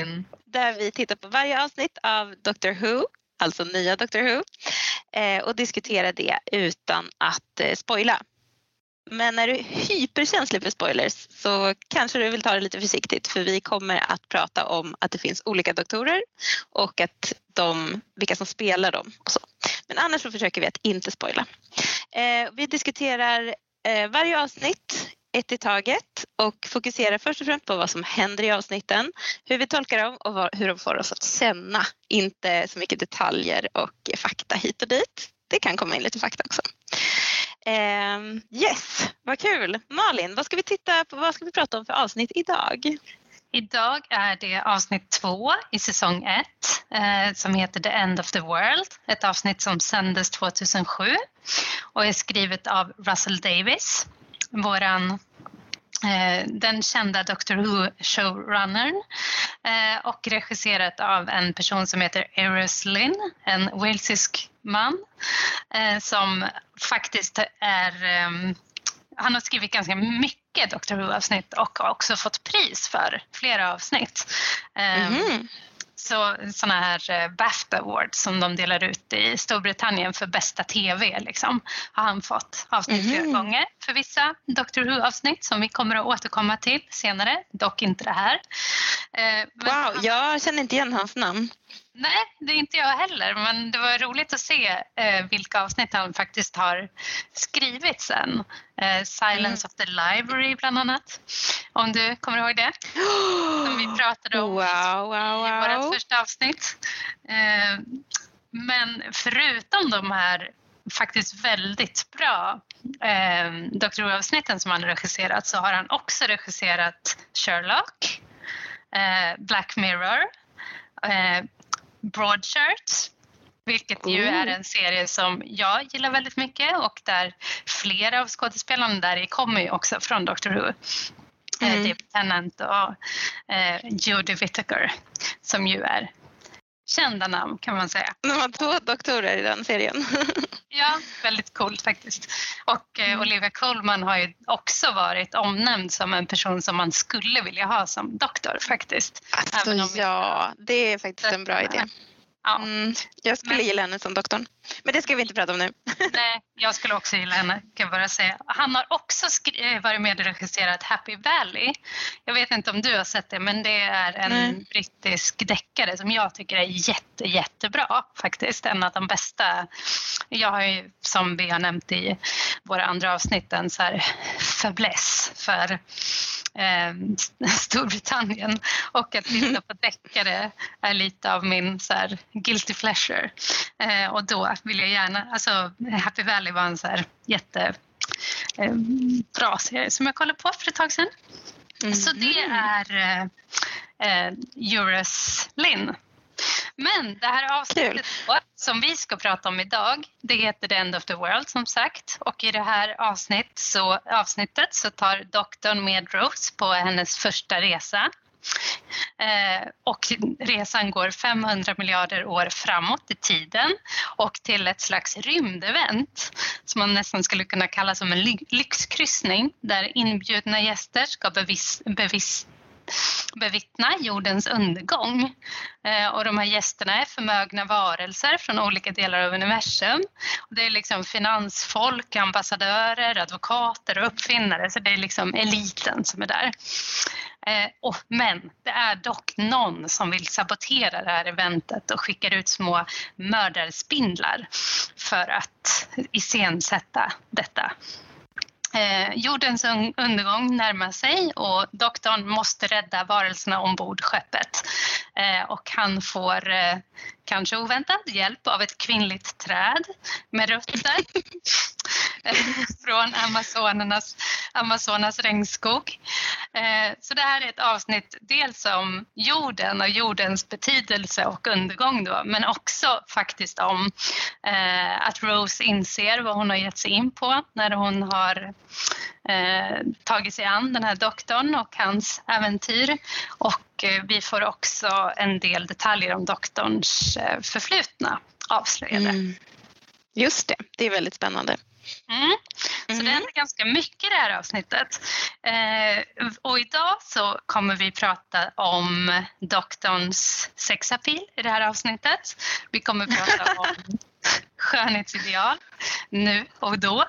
Malin. Där vi tittar på varje avsnitt av Dr Who, alltså nya Dr Who eh, och diskuterar det utan att eh, spoila. Men är du hyperkänslig för spoilers så kanske du vill ta det lite försiktigt för vi kommer att prata om att det finns olika doktorer och att de, vilka som spelar dem. Och så. Men annars så försöker vi att inte spoila. Eh, vi diskuterar eh, varje avsnitt ett i taget och fokuserar först och främst på vad som händer i avsnitten, hur vi tolkar dem och vad, hur de får oss att känna. Inte så mycket detaljer och fakta hit och dit. Det kan komma in lite fakta också. Ehm, yes, vad kul! Malin, vad ska vi titta på, vad ska vi prata om för avsnitt idag? Idag är det avsnitt två i säsong ett eh, som heter The End of the World. Ett avsnitt som sändes 2007 och är skrivet av Russell Davis, våran eh, den kända Doctor Who-showrunnern eh, och regisserat av en person som heter Eros Lynn, en walesisk man eh, som faktiskt är ehm, han har skrivit ganska mycket Doctor Who-avsnitt och har också fått pris för flera avsnitt. Mm -hmm. Så sådana här eh, BAFTA Awards som de delar ut i Storbritannien för bästa TV liksom, har han fått avsnitt mm. flera gånger för vissa Doctor Who-avsnitt som vi kommer att återkomma till senare, dock inte det här. Eh, wow, jag känner inte igen hans namn. Nej, det är inte jag heller, men det var roligt att se eh, vilka avsnitt han faktiskt har skrivit sen. Eh, Silence mm. of the Library bland annat, om du kommer ihåg det. Som vi pratade om wow, wow, wow. i vårt första avsnitt. Eh, men förutom de här faktiskt väldigt bra eh, Dr. Who-avsnitten som han regisserat så har han också regisserat Sherlock, eh, Black Mirror, eh, Broadchurch vilket ju är en serie som jag gillar väldigt mycket och där flera av skådespelarna där kommer ju också från Doctor Who. Eh, mm. David Tennant och eh, Jodie Whittaker som ju är kända namn kan man säga. De har två doktorer i den serien. ja, väldigt coolt faktiskt. Och eh, mm. Olivia Colman har ju också varit omnämnd som en person som man skulle vilja ha som doktor faktiskt. Alltså ja, det är faktiskt en bra idé. Ja. Mm, jag skulle men, gilla henne som doktorn. Men det ska vi inte prata om nu. Nej, jag skulle också gilla henne kan jag bara säga. Han har också eh, varit med och regisserat Happy Valley. Jag vet inte om du har sett det men det är en Nej. brittisk deckare som jag tycker är jätte, jättebra faktiskt. En av de bästa. Jag har ju som vi har nämnt i våra andra avsnitt en så här fäbless för eh, Storbritannien och att titta på deckare är lite av min så här, guilty pleasure. Eh, och då vill jag gärna, alltså Happy Valley var en så här jätte eh, bra serie som jag kollade på för ett tag sedan. Mm. Så det är eh, eh Eurus Lynn men det här avsnittet som vi ska prata om idag, det heter The End of the World som sagt. Och i det här avsnitt så, avsnittet så tar doktorn med Rose på hennes första resa. Eh, och resan går 500 miljarder år framåt i tiden och till ett slags rymdevent som man nästan skulle kunna kalla som en lyxkryssning där inbjudna gäster ska bevis, bevis bevittna jordens undergång. Eh, och de här gästerna är förmögna varelser från olika delar av universum. Det är liksom finansfolk, ambassadörer, advokater och uppfinnare, så det är liksom eliten som är där. Eh, men det är dock någon som vill sabotera det här eventet och skickar ut små mördarspindlar för att iscensätta detta. Eh, jordens undergång närmar sig och doktorn måste rädda varelserna ombord skeppet. Eh, och han får eh, kanske oväntat hjälp av ett kvinnligt träd med rötter från Amazonernas, Amazonas regnskog. Eh, så det här är ett avsnitt dels om jorden och jordens betydelse och undergång då, men också faktiskt om eh, att Rose inser vad hon har gett sig in på när hon har eh, tagit sig an den här doktorn och hans äventyr. Och vi får också en del detaljer om doktorns förflutna avslöjade. Mm. Just det, det är väldigt spännande. Mm. Så mm. det händer ganska mycket i det här avsnittet. Eh, så kommer vi prata om doktorns sexapil i det här avsnittet. Vi kommer prata om skönhetsideal nu och då.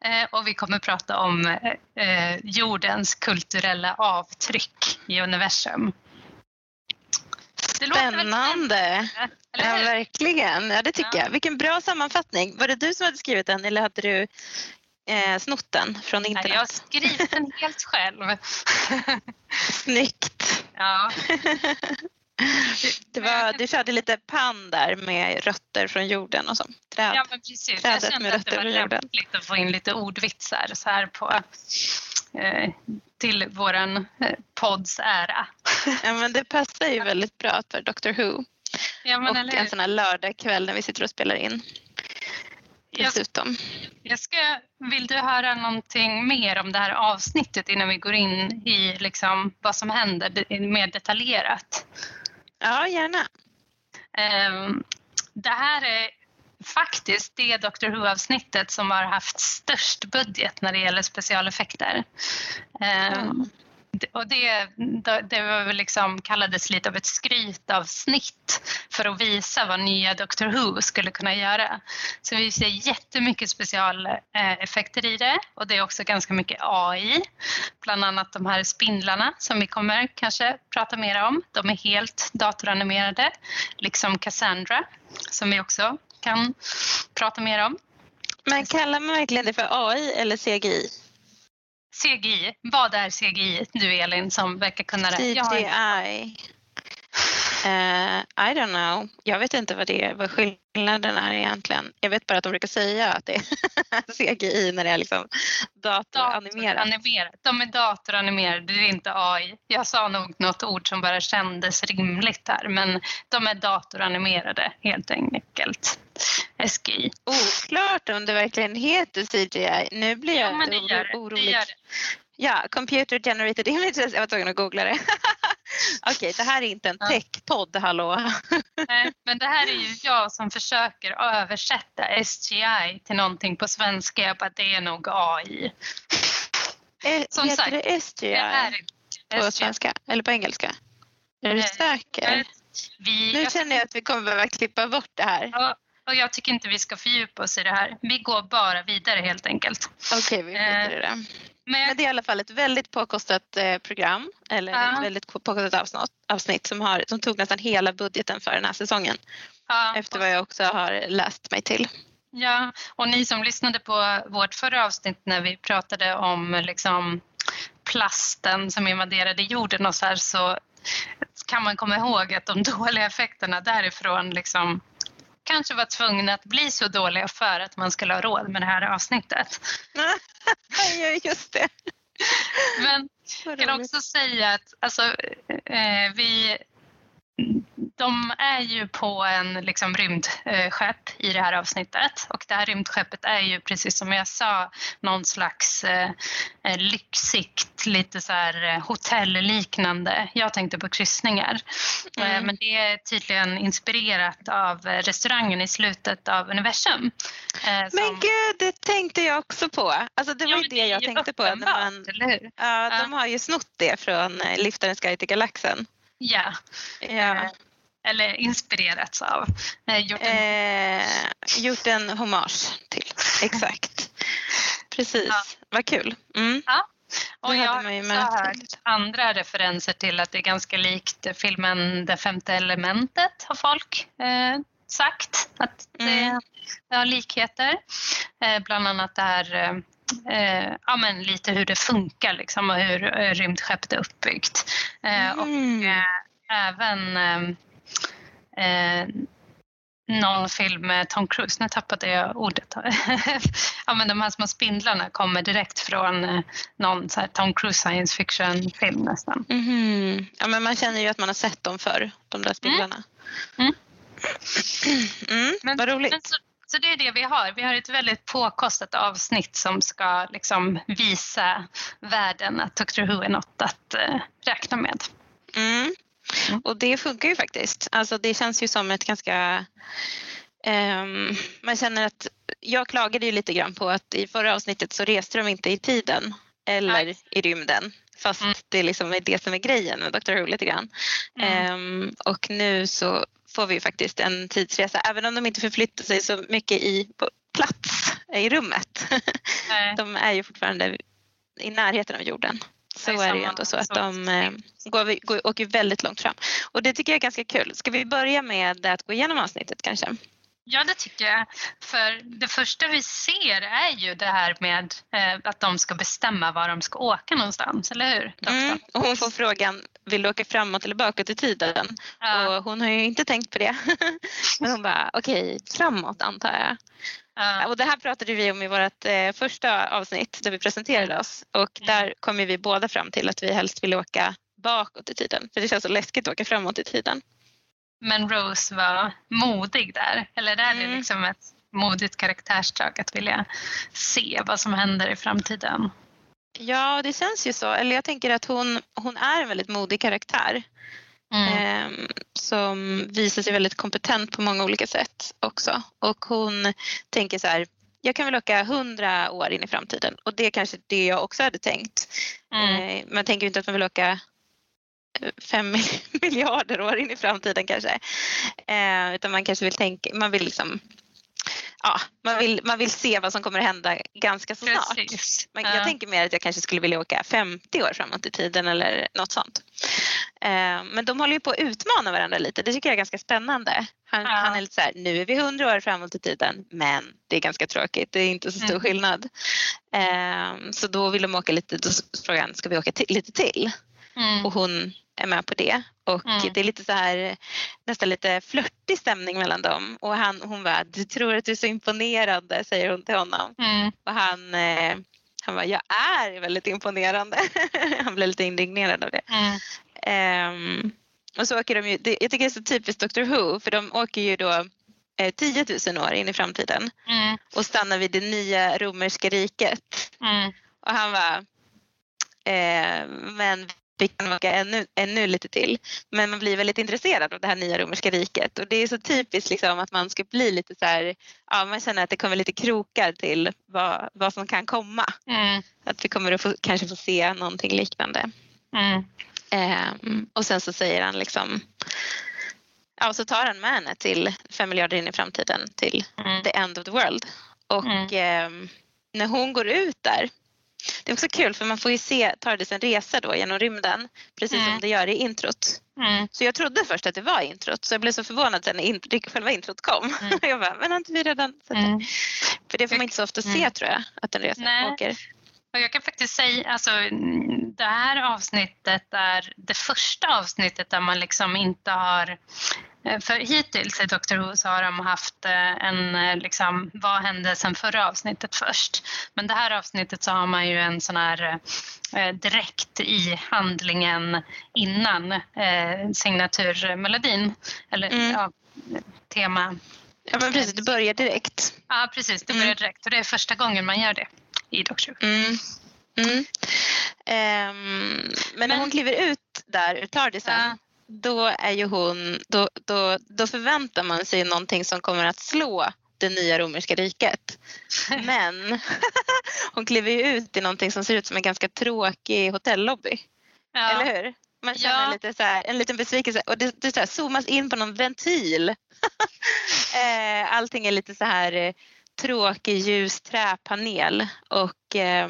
Eh, och vi kommer prata om eh, jordens kulturella avtryck i universum. Spännande! Ja, verkligen. Ja, det tycker ja. jag. Vilken bra sammanfattning. Var det du som hade skrivit den eller hade du eh, snott den från internet? jag har skrivit den helt själv. Snyggt! Ja. Det var, du körde lite pann där med rötter från jorden och så. Träd, ja, men precis. Jag kände att det var lämpligt att få in lite ordvitsar så här på, eh, till våran eh, podds ära. Ja, men det passar ju väldigt bra för Doctor Who. Ja, och en sån här lördagkväll när vi sitter och spelar in. Dessutom. Jag ska, vill du höra någonting mer om det här avsnittet innan vi går in i liksom vad som händer mer detaljerat? Ja, gärna. Um, det här är faktiskt det Doctor Who-avsnittet som har haft störst budget när det gäller specialeffekter. Um, och det, det var liksom, kallades lite av ett skrytavsnitt för att visa vad nya Doctor Who skulle kunna göra. Så vi ser jättemycket specialeffekter eh, i det och det är också ganska mycket AI. Bland annat de här spindlarna som vi kommer kanske prata mer om. De är helt datoranimerade, liksom Cassandra som vi också kan prata mer om. Men kallar man verkligen det för AI eller CGI? CGI, vad är CGI du Elin som verkar kunna det? CGI. Uh, I don't know. Jag vet inte vad, det är, vad skillnaden är egentligen. Jag vet bara att de brukar säga att det är CGI när det är liksom datoranimerat. datoranimerat. De är datoranimerade, det är inte AI. Jag sa nog något ord som bara kändes rimligt här men de är datoranimerade helt enkelt. SGI. Oklart om det verkligen heter CGI. Nu blir jag ja, orolig. Ja, Computer Generated Images. Jag var tvungen att googla det. Okej, det här är inte en tech-podd, hallå. Nej, men det här är ju jag som försöker översätta SGI till någonting på svenska. Jag bara, det är nog AI. Eh, som heter sagt, det SGI det på SGI. svenska eller på engelska? Är du säker? Vi, nu känner jag att vi kommer behöva klippa bort det här. Ja, och jag tycker inte vi ska fördjupa oss i det här. Vi går bara vidare helt enkelt. Okej, okay, vi skiter i det. Men, Men, det är i alla fall ett väldigt påkostat eh, program eller ja. ett väldigt påkostat avsnitt, avsnitt som, har, som tog nästan hela budgeten för den här säsongen. Ja. Efter vad jag också har läst mig till. Ja, och ni som lyssnade på vårt förra avsnitt när vi pratade om liksom plasten som invaderade jorden och så här så kan man komma ihåg att de dåliga effekterna därifrån liksom kanske var tvungna att bli så dåliga för att man skulle ha råd med det här avsnittet. ja, just det. Men jag kan också säga att alltså, eh, vi de är ju på en liksom rymdskepp i det här avsnittet och det här rymdskeppet är ju precis som jag sa någon slags eh, eh lyxigt, lite så här eh, hotellliknande. Jag tänkte på kryssningar. Eh, mm. men det är tydligen inspirerat av restaurangen i slutet av universum. Eh, som... Men gud, det tänkte jag också på. Alltså det var ja, ju det jag tänkte på. När man, ja, de har ju snott det från Liftarens guide till galaxen. Ja. ja. Eh, eller inspirerats av. Eh, gjort, en... Eh, gjort en hommage till, exakt. Precis, ja. vad kul. Mm. Ja. Och jag har hört andra referenser till att det är ganska likt filmen Det femte elementet har folk eh, sagt. Att det, mm. det har likheter. Eh, bland annat det här eh, ja, men lite hur det funkar liksom, och hur eh, rymdskeppet är uppbyggt. Eh, mm. Och eh, även eh, någon film med Tom Cruise, nu tappade jag ordet. ja, men de här små spindlarna kommer direkt från någon så Tom Cruise science fiction-film nästan. Mm. Ja, men man känner ju att man har sett dem förr, de där spindlarna. Mm. Mm. Men, Vad roligt. Men så, så det är det vi har. Vi har ett väldigt påkostat avsnitt som ska liksom visa världen att Doctor Who är något att eh, räkna med. Mm. Och det funkar ju faktiskt. Alltså det känns ju som ett ganska um, man känner att jag klagade ju lite grann på att i förra avsnittet så reste de inte i tiden eller Nej. i rymden Fast mm. det liksom är det som är grejen med Dr Who lite grann. Mm. Um, och nu så får vi faktiskt en tidsresa även om de inte förflyttar sig så mycket i på plats i rummet. de är ju fortfarande i närheten av jorden. Så är, det ju ändå så att de eh, går, går, åker väldigt långt fram. Och det tycker jag är ganska kul. Ska vi börja med att gå igenom avsnittet kanske? Ja, det tycker jag. För det första vi ser är ju det här med eh, att de ska bestämma var de ska åka någonstans, eller hur? Mm. Och hon får frågan, vill du åka framåt eller bakåt i tiden? Ja. Och hon har ju inte tänkt på det. Men hon bara, okej, okay, framåt antar jag. Ja. Och det här pratade vi om i vårt eh, första avsnitt där vi presenterade oss och mm. där kom vi båda fram till att vi helst vill åka bakåt i tiden för det känns så läskigt att åka framåt i tiden. Men Rose var modig där. Eller är det mm. liksom ett modigt karaktärsdrag att vilja se vad som händer i framtiden? Ja, det känns ju så. Eller jag tänker att hon, hon är en väldigt modig karaktär. Mm. Eh, som visar sig väldigt kompetent på många olika sätt också. Och hon tänker så här, jag kan väl åka hundra år in i framtiden och det är kanske det jag också hade tänkt. Mm. Eh, man tänker inte att man vill åka fem miljarder år in i framtiden kanske. Eh, utan man kanske vill tänka, man vill liksom Ja, man vill, man vill se vad som kommer att hända ganska så snart. Men jag tänker mer att jag kanske skulle vilja åka 50 år framåt i tiden eller något sånt. Eh, men de håller ju på att utmana varandra lite. Det tycker jag är ganska spännande. Han, ja. han är lite så här, nu är vi 100 år framåt i tiden men det är ganska tråkigt. Det är inte så stor mm. skillnad. Eh, så då vill de åka lite, då frågar han, ska vi åka lite till? Mm. Och hon är med på det. Och mm. det är lite så här nästan lite flörtig stämning mellan dem. Och han, hon bara, du tror att du är så imponerande säger hon till honom. Mm. Och han, eh, han bara, jag är väldigt imponerande. han blev lite indignerad av det. Um, och så åker de ju, det, jag tycker det är så typiskt Dr Who för de åker ju då eh, 10 000 år in i framtiden mm. och stannar vid det nya romerska riket. Mm. Och han var eh, men vi kan åka ännu, ännu lite till. Men man blir väldigt intresserad av det här nya romerska riket och det är så typiskt liksom att man ska bli lite så här, ja man känner att det kommer lite krokar till vad, vad som kan komma. Mm. Att vi kommer att få, kanske få se någonting liknande. Mm. Um, och sen så säger han liksom, ja så tar han med henne till fem miljarder in i framtiden till mm. the end of the world. Och um, när hon går ut där det är också kul för man får ju se TARDIS en resa då genom rymden precis mm. som det gör i introt. Mm. Så jag trodde först att det var introt så jag blev så förvånad sen när själva introt kom. Mm. jag bara, men har inte vi redan sett det? Mm. För det får man inte så ofta se mm. tror jag, att en resa Nej. åker. Och jag kan faktiskt säga, alltså det här avsnittet är det första avsnittet där man liksom inte har för hittills i Dr Who så har de haft eh, en, eh, liksom, vad hände sen förra avsnittet först? Men det här avsnittet så har man ju en sån här direkt i handlingen innan eh, signaturmelodin, eller mm. ja, tema. Ja men precis, det börjar direkt. Ja precis, det börjar mm. direkt och det är första gången man gör det i Dr Who. Mm. Mm. Um, men när hon kliver ut där ur TARDISen ja då är ju hon, då, då, då förväntar man sig någonting som kommer att slå det nya romerska riket. Men hon kliver ju ut i någonting som ser ut som en ganska tråkig hotellobby. Ja. Eller hur? Man känner ja. lite så här, en liten besvikelse och det, det så här, zoomas in på någon ventil. Eh, allting är lite så här eh, tråkig ljus träpanel och eh,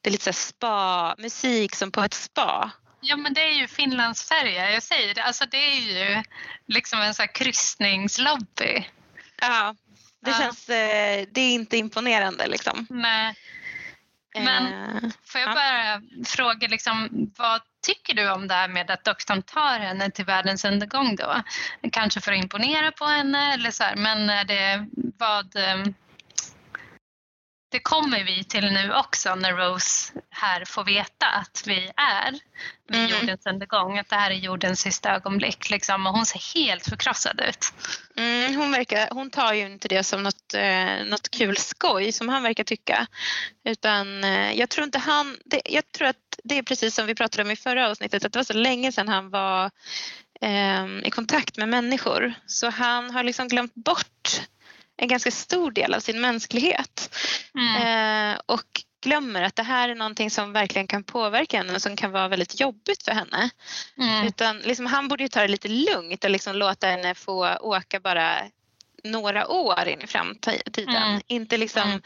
det är lite så spa, musik som på ett spa. Ja men det är ju Finlandsfärja, jag säger det. Alltså det är ju liksom en sån kryssningslobby. Ja, det ja. känns, eh, det är inte imponerande liksom. Nej. Men uh, får jag bara ja. fråga, liksom, vad tycker du om det här med att doktorn tar henne till världens undergång då? Kanske för att imponera på henne eller så här, men är det vad eh, det kommer vi till nu också när Rose här får veta att vi är vid mm. jordens undergång, att det här är jordens sista ögonblick. Liksom, och hon ser helt förkrossad ut. Mm, hon, verkar, hon tar ju inte det som något, eh, något kul skoj som han verkar tycka. Utan eh, jag tror inte han, det, jag tror att det är precis som vi pratade om i förra avsnittet, att det var så länge sedan han var eh, i kontakt med människor. Så han har liksom glömt bort en ganska stor del av sin mänsklighet. Mm. Eh, och glömmer att det här är någonting som verkligen kan påverka henne och som kan vara väldigt jobbigt för henne. Mm. Utan liksom, han borde ju ta det lite lugnt och liksom låta henne få åka bara några år in i framtiden. Mm. Inte liksom mm.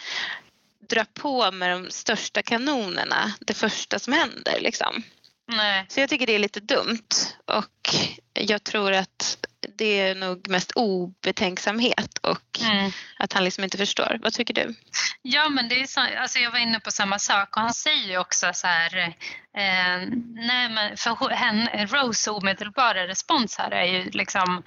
dra på med de största kanonerna det första som händer. Liksom. Så jag tycker det är lite dumt och jag tror att det är nog mest obetänksamhet och mm. att han liksom inte förstår. Vad tycker du? Ja, men det är så, alltså jag var inne på samma sak och han säger ju också så här, eh, nej men för henne, Rose omedelbara respons här är ju liksom,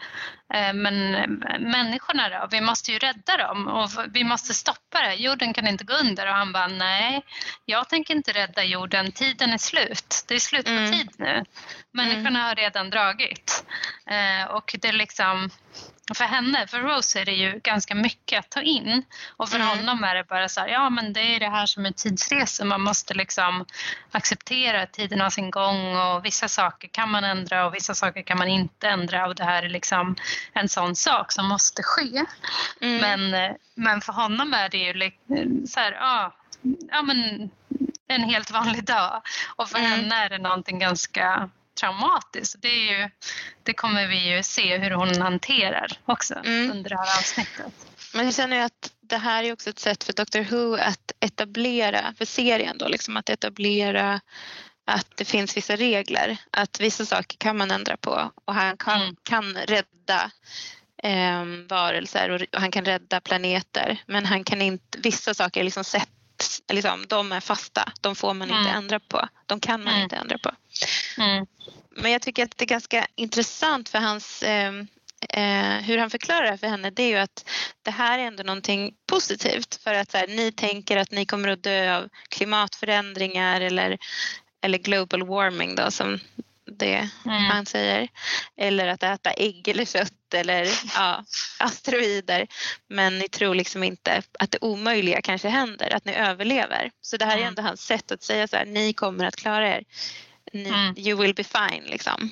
eh, men människorna då, vi måste ju rädda dem och vi måste stoppa det, jorden kan inte gå under och han bara, nej, jag tänker inte rädda jorden, tiden är slut, det är slut på mm. tid nu. Människorna mm. har redan dragit eh, och det är liksom för henne, för Rose är det ju ganska mycket att ta in och för mm. honom är det bara så här, ja men det är det här som är tidsresor, man måste liksom acceptera att tiden har sin gång och vissa saker kan man ändra och vissa saker kan man inte ändra och det här är liksom en sån sak som måste ske. Mm. Men, men för honom är det ju så här, ja, ja men en helt vanlig dag och för mm. henne är det någonting ganska traumatiskt. Det, är ju, det kommer vi ju se hur hon hanterar också mm. under det här avsnittet. Men jag känner ju att det här är också ett sätt för Doctor Who att etablera, för serien då, liksom att etablera att det finns vissa regler. Att vissa saker kan man ändra på och han kan, mm. kan rädda eh, varelser och han kan rädda planeter. Men han kan inte, vissa saker är liksom sett liksom, de är fasta. De får man mm. inte ändra på. De kan man mm. inte ändra på. Men jag tycker att det är ganska intressant för hans eh, eh, hur han förklarar det för henne det är ju att det här är ändå någonting positivt för att så här, ni tänker att ni kommer att dö av klimatförändringar eller, eller global warming då som det mm. han säger. Eller att äta ägg eller kött eller ja, asteroider. Men ni tror liksom inte att det omöjliga kanske händer, att ni överlever. Så det här mm. är ändå hans sätt att säga så här, ni kommer att klara er. Ni, mm. You will be fine liksom.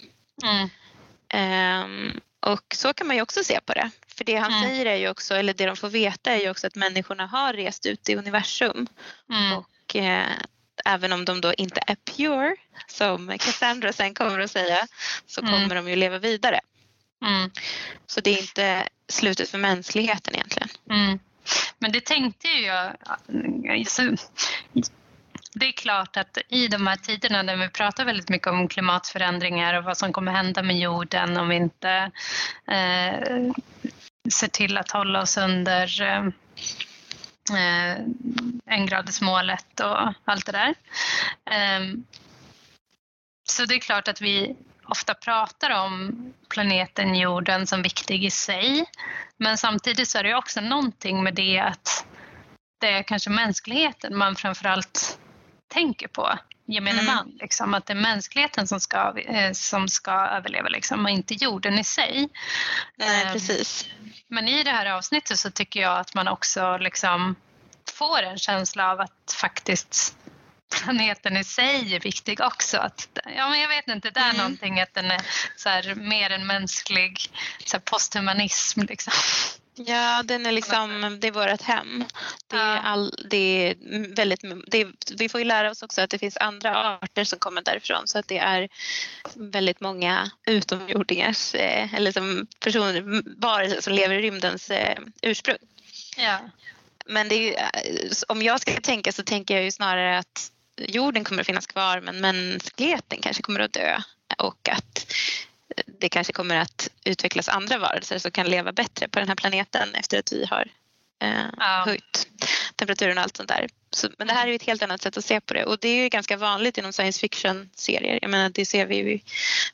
Um, och så kan man ju också se på det. För det han mm. säger är ju också, eller det de får veta är ju också att människorna har rest ut i universum. Mm. Och eh, även om de då inte är pure, som Cassandra sen kommer att säga, så mm. kommer de ju leva vidare. Mm. Så det är inte slutet för mänskligheten egentligen. Mm. Men det tänkte ju jag... Det är klart att i de här tiderna när vi pratar väldigt mycket om klimatförändringar och vad som kommer hända med jorden om vi inte eh, ser till att hålla oss under eh, eh, engradersmålet och allt det där. Eh, så det är klart att vi ofta pratar om planeten jorden som viktig i sig. Men samtidigt så är det också någonting med det att det är kanske mänskligheten man framförallt tänker på gemene mm. man. Liksom, att det är mänskligheten som ska, eh, som ska överleva liksom, och inte jorden i sig. Nej, um, precis. Men i det här avsnittet så tycker jag att man också liksom får en känsla av att faktiskt planeten i sig är viktig också. Att, ja, men jag vet inte, det är mm. någonting att den är så här, mer än mänsklig så här, posthumanism. Liksom. Ja, den är liksom, det är vårt hem. Det är all, det är väldigt, det är, vi får ju lära oss också att det finns andra arter som kommer därifrån så att det är väldigt många utomjordingars eh, eller som personer, varelser som lever i rymdens eh, ursprung. Ja. Men det är, om jag ska tänka så tänker jag ju snarare att jorden kommer att finnas kvar men mänskligheten kanske kommer att dö och att det kanske kommer att utvecklas andra varelser som kan leva bättre på den här planeten efter att vi har eh, ja. höjt temperaturen och allt sånt där. Så, men det här är ju ett helt annat sätt att se på det och det är ju ganska vanligt inom science fiction-serier. Jag menar det ser vi ju i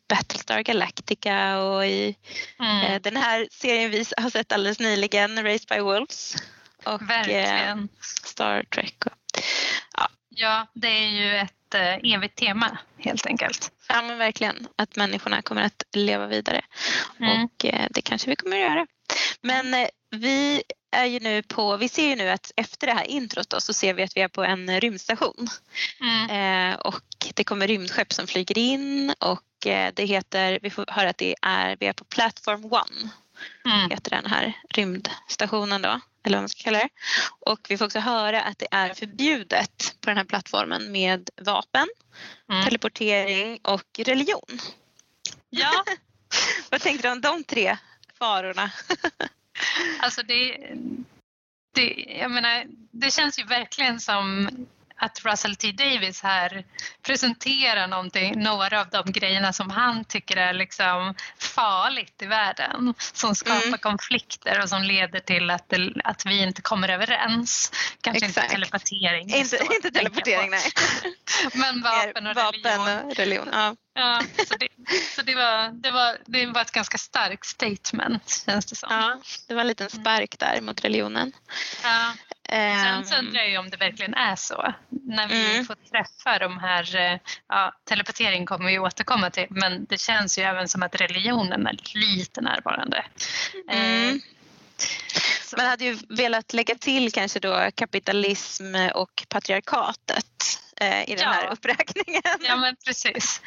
Battlestar Galactica och i mm. eh, den här serien vi har sett alldeles nyligen, Raised by Wolves. Och eh, Star Trek. Och, ja. Ja, det är ju ett eh, evigt tema helt enkelt. Ja men verkligen, att människorna kommer att leva vidare mm. och eh, det kanske vi kommer att göra. Men eh, vi är ju nu på, vi ser ju nu att efter det här introt då, så ser vi att vi är på en rymdstation. Mm. Eh, och det kommer rymdskepp som flyger in och det heter, vi får höra att det är, vi är på Platform One. Mm. Heter den här rymdstationen då. Eller vad man ska kalla det. Och vi får också höra att det är förbjudet på den här plattformen med vapen, mm. teleportering och religion. Ja. vad tänkte du om de tre farorna? alltså det, det, jag menar, det känns ju verkligen som att Russell T Davis här presenterar någonting, några av de grejerna som han tycker är liksom farligt i världen. Som skapar mm. konflikter och som leder till att, det, att vi inte kommer överens. Kanske Exakt. inte teleportering. Inte, inte teleportering, nej. Men vapen och vapen religion. Och religion ja. Ja, så det, så det, var, det, var, det var ett ganska starkt statement känns det som. Ja, det var en liten spark där mot religionen. Ja. Sen så undrar jag om det verkligen är så. När vi mm. får träffa de här, eh, ja, teleportering kommer vi återkomma till, men det känns ju även som att religionen är lite närvarande. Mm. Eh, Man hade ju velat lägga till kanske då kapitalism och patriarkatet eh, i den ja. här uppräkningen. Ja men precis.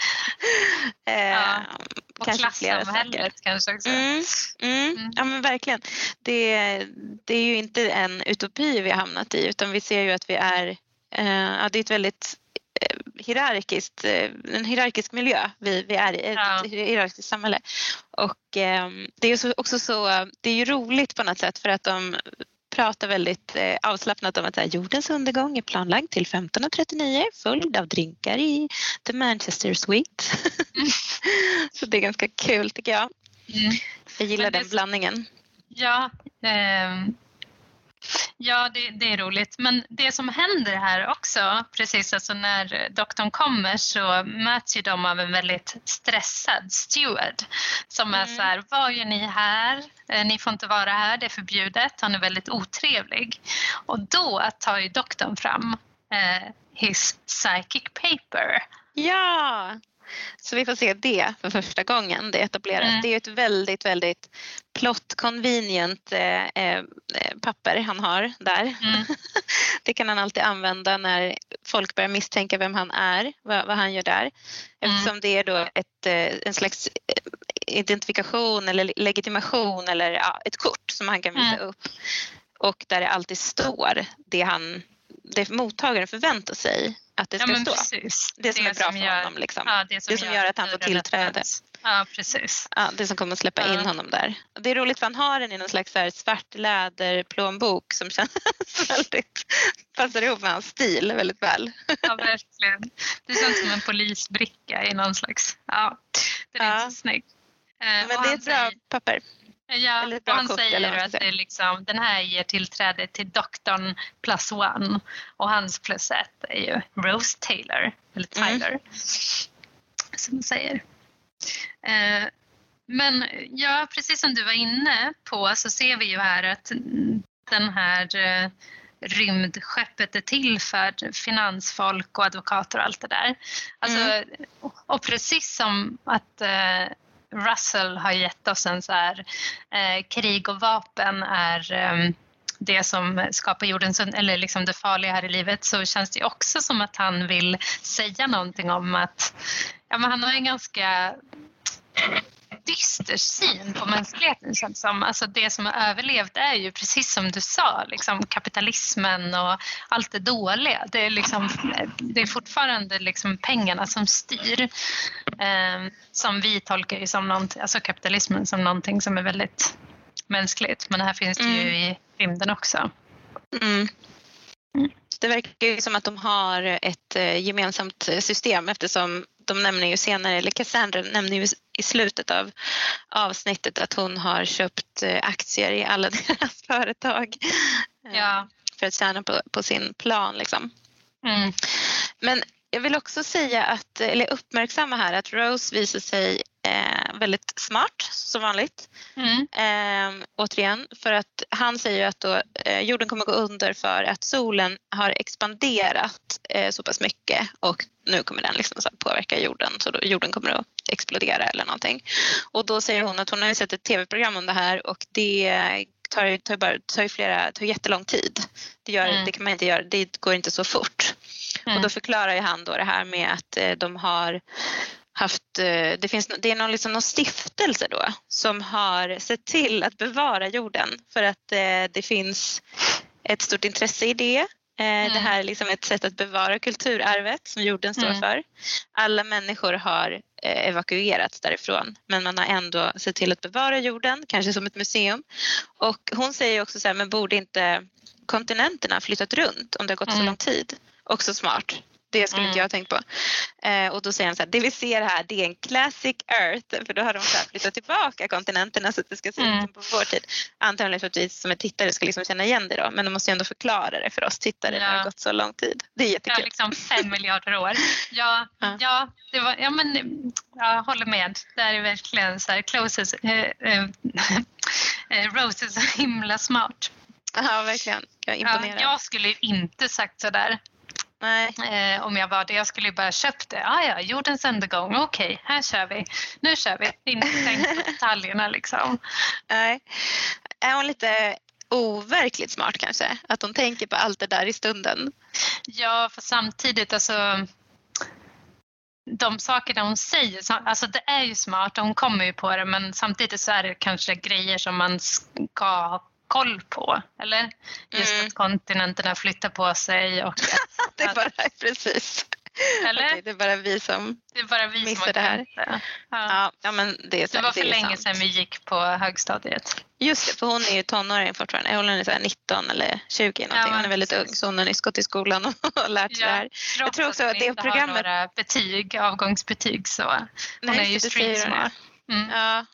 eh, ja. Och klassamhället kanske också. Mm, mm, mm. Ja men verkligen. Det, det är ju inte en utopi vi har hamnat i utan vi ser ju att vi är, eh, ja, det är ett väldigt eh, hierarkiskt, eh, en hierarkisk miljö vi, vi är i, ett ja. hierarkiskt samhälle. Och eh, det är också så, det är ju roligt på något sätt för att de pratar väldigt eh, avslappnat om att här, jordens undergång är planlagd till 15.39 följd av drinkar i The Manchester Suite. Mm. så det är ganska kul tycker jag. Mm. Jag gillar den blandningen. Ja, eh, Ja, det, det, är roligt. Men det som händer här också, precis alltså när doktorn kommer så möts ju de av en väldigt stressad steward som är mm. så här, vad gör ni här? Eh, ni får inte vara här, det är förbjudet. Han är väldigt otrevlig. Och då tar ju doktorn fram eh, his psychic paper. Ja! Så vi får se det för första gången det etableras. Mm. Det är ett väldigt, väldigt plot convenient eh, eh, papper han har där. Mm. det kan han alltid använda när folk börjar misstänka vem han är, vad, vad han gör där. Mm. Eftersom mm. det är då ett, eh, en slags eh, identifikation eller legitimation eller ja, ett kort som han kan visa mm. upp. Och där det alltid står det han det mottagaren förväntar sig att det ska ja, stå. Precis. Det som det är bra som för gör, honom. Liksom. Ja, det, som det som gör, gör att han får tillträde. Ja, precis. Ja, det som kommer att släppa ja. in honom där. Det är roligt för han har den i någon slags svart läderplånbok som känns väldigt, passar ihop med hans stil väldigt väl. Ja, verkligen. Det känns som en polisbricka i någon slags, ja, det är ja. så snyggt. Eh, Men det är ett bra säger, papper. Ja, och han säger att det är liksom, den här ger tillträde till doktorn plus one och hans plus ett är ju Rose Taylor, eller mm. Tyler, mm. som man säger. Eh, men ja, precis som du var inne på så ser vi ju här att den här eh, rymdskeppet är till för finansfolk och advokater och allt det där. Alltså, mm. Och precis som att eh, Russell har gett oss en så här, eh, krig och vapen är eh, det som skapar jordens, eller liksom det farliga här i livet så känns det också som att han vill säga någonting om att ja, men han har en ganska dyster syn på mänskligheten känns som. Alltså det som har överlevt är ju precis som du sa, liksom kapitalismen och allt det dåliga. Det är, liksom, det är fortfarande liksom pengarna som styr. Eh, som vi tolkar ju som någonting, alltså kapitalismen som någonting som är väldigt mänskligt. Men här finns det ju mm. i rymden också. Mm. mm. Det verkar ju som att de har ett eh, gemensamt system eftersom de nämner ju senare, eller Cassandra nämner ju i slutet av avsnittet att hon har köpt eh, aktier i alla deras företag eh, ja. för att tjäna på, på sin plan. Liksom. Mm. Men jag vill också säga att, eller uppmärksamma här att Rose visar sig eh, väldigt smart som vanligt. Mm. Eh, återigen, för att han säger att då, eh, jorden kommer gå under för att solen har expanderat eh, så pass mycket och nu kommer den liksom så påverka jorden så då jorden kommer att explodera eller någonting. Och då säger hon att hon har sett ett tv-program om det här och det tar, tar, bara, tar, flera, tar jättelång tid. Det, gör, mm. det kan man inte göra, det går inte så fort. Mm. Och då förklarar ju han då det här med att eh, de har haft, eh, det, finns, det är någon, liksom någon stiftelse då som har sett till att bevara jorden för att eh, det finns ett stort intresse i det. Mm. Det här är liksom ett sätt att bevara kulturarvet som jorden står mm. för. Alla människor har evakuerats därifrån men man har ändå sett till att bevara jorden, kanske som ett museum. Och hon säger också så här, men borde inte kontinenterna flyttat runt om det har gått mm. så lång tid? Också smart. Det skulle mm. inte jag ha tänkt på. Eh, och då säger han så här, det vi ser här det är en classic earth för då har de så flyttat tillbaka kontinenterna så att det ska se ut mm. som på vår tid. Antagligen för att vi som är tittare ska liksom känna igen det då men de måste ju ändå förklara det för oss tittare ja. när det har gått så lång tid. Det är jättekul. Ja, liksom fem miljarder år. Ja, ja. ja, det var, ja men jag håller med. Det är verkligen så här closest, äh, äh, Rose är så himla smart. Ja, verkligen. Jag är imponerad. Ja, jag skulle inte sagt sådär. Nej. Eh, om jag var det. Jag skulle bara köpt det. Ah, ja, jordens undergång. Okej, okay, här kör vi. Nu kör vi. Inte tänkt på detaljerna liksom. Nej. Är hon lite overkligt smart kanske? Att hon tänker på allt det där i stunden? Ja, för samtidigt alltså de sakerna hon säger, alltså det är ju smart och hon kommer ju på det men samtidigt så är det kanske grejer som man ska ha koll på, eller? Just mm. att kontinenterna flyttar på sig och det är bara, precis. Eller? Okej, det är bara vi som det är bara vi missar som det här. Ja. Ja, ja, men det, är så, det var för det länge sedan vi gick på högstadiet. Just det, för hon är ju tonåring fortfarande. Hon är så 19 eller 20 någonting. Ja, hon är väldigt ung så hon har nyss gått i skolan och lärt sig ja, det här. Jag tror också att det programmet... Har några betyg, avgångsbetyg så hon Nej, är ju street smart. Mm. Ja,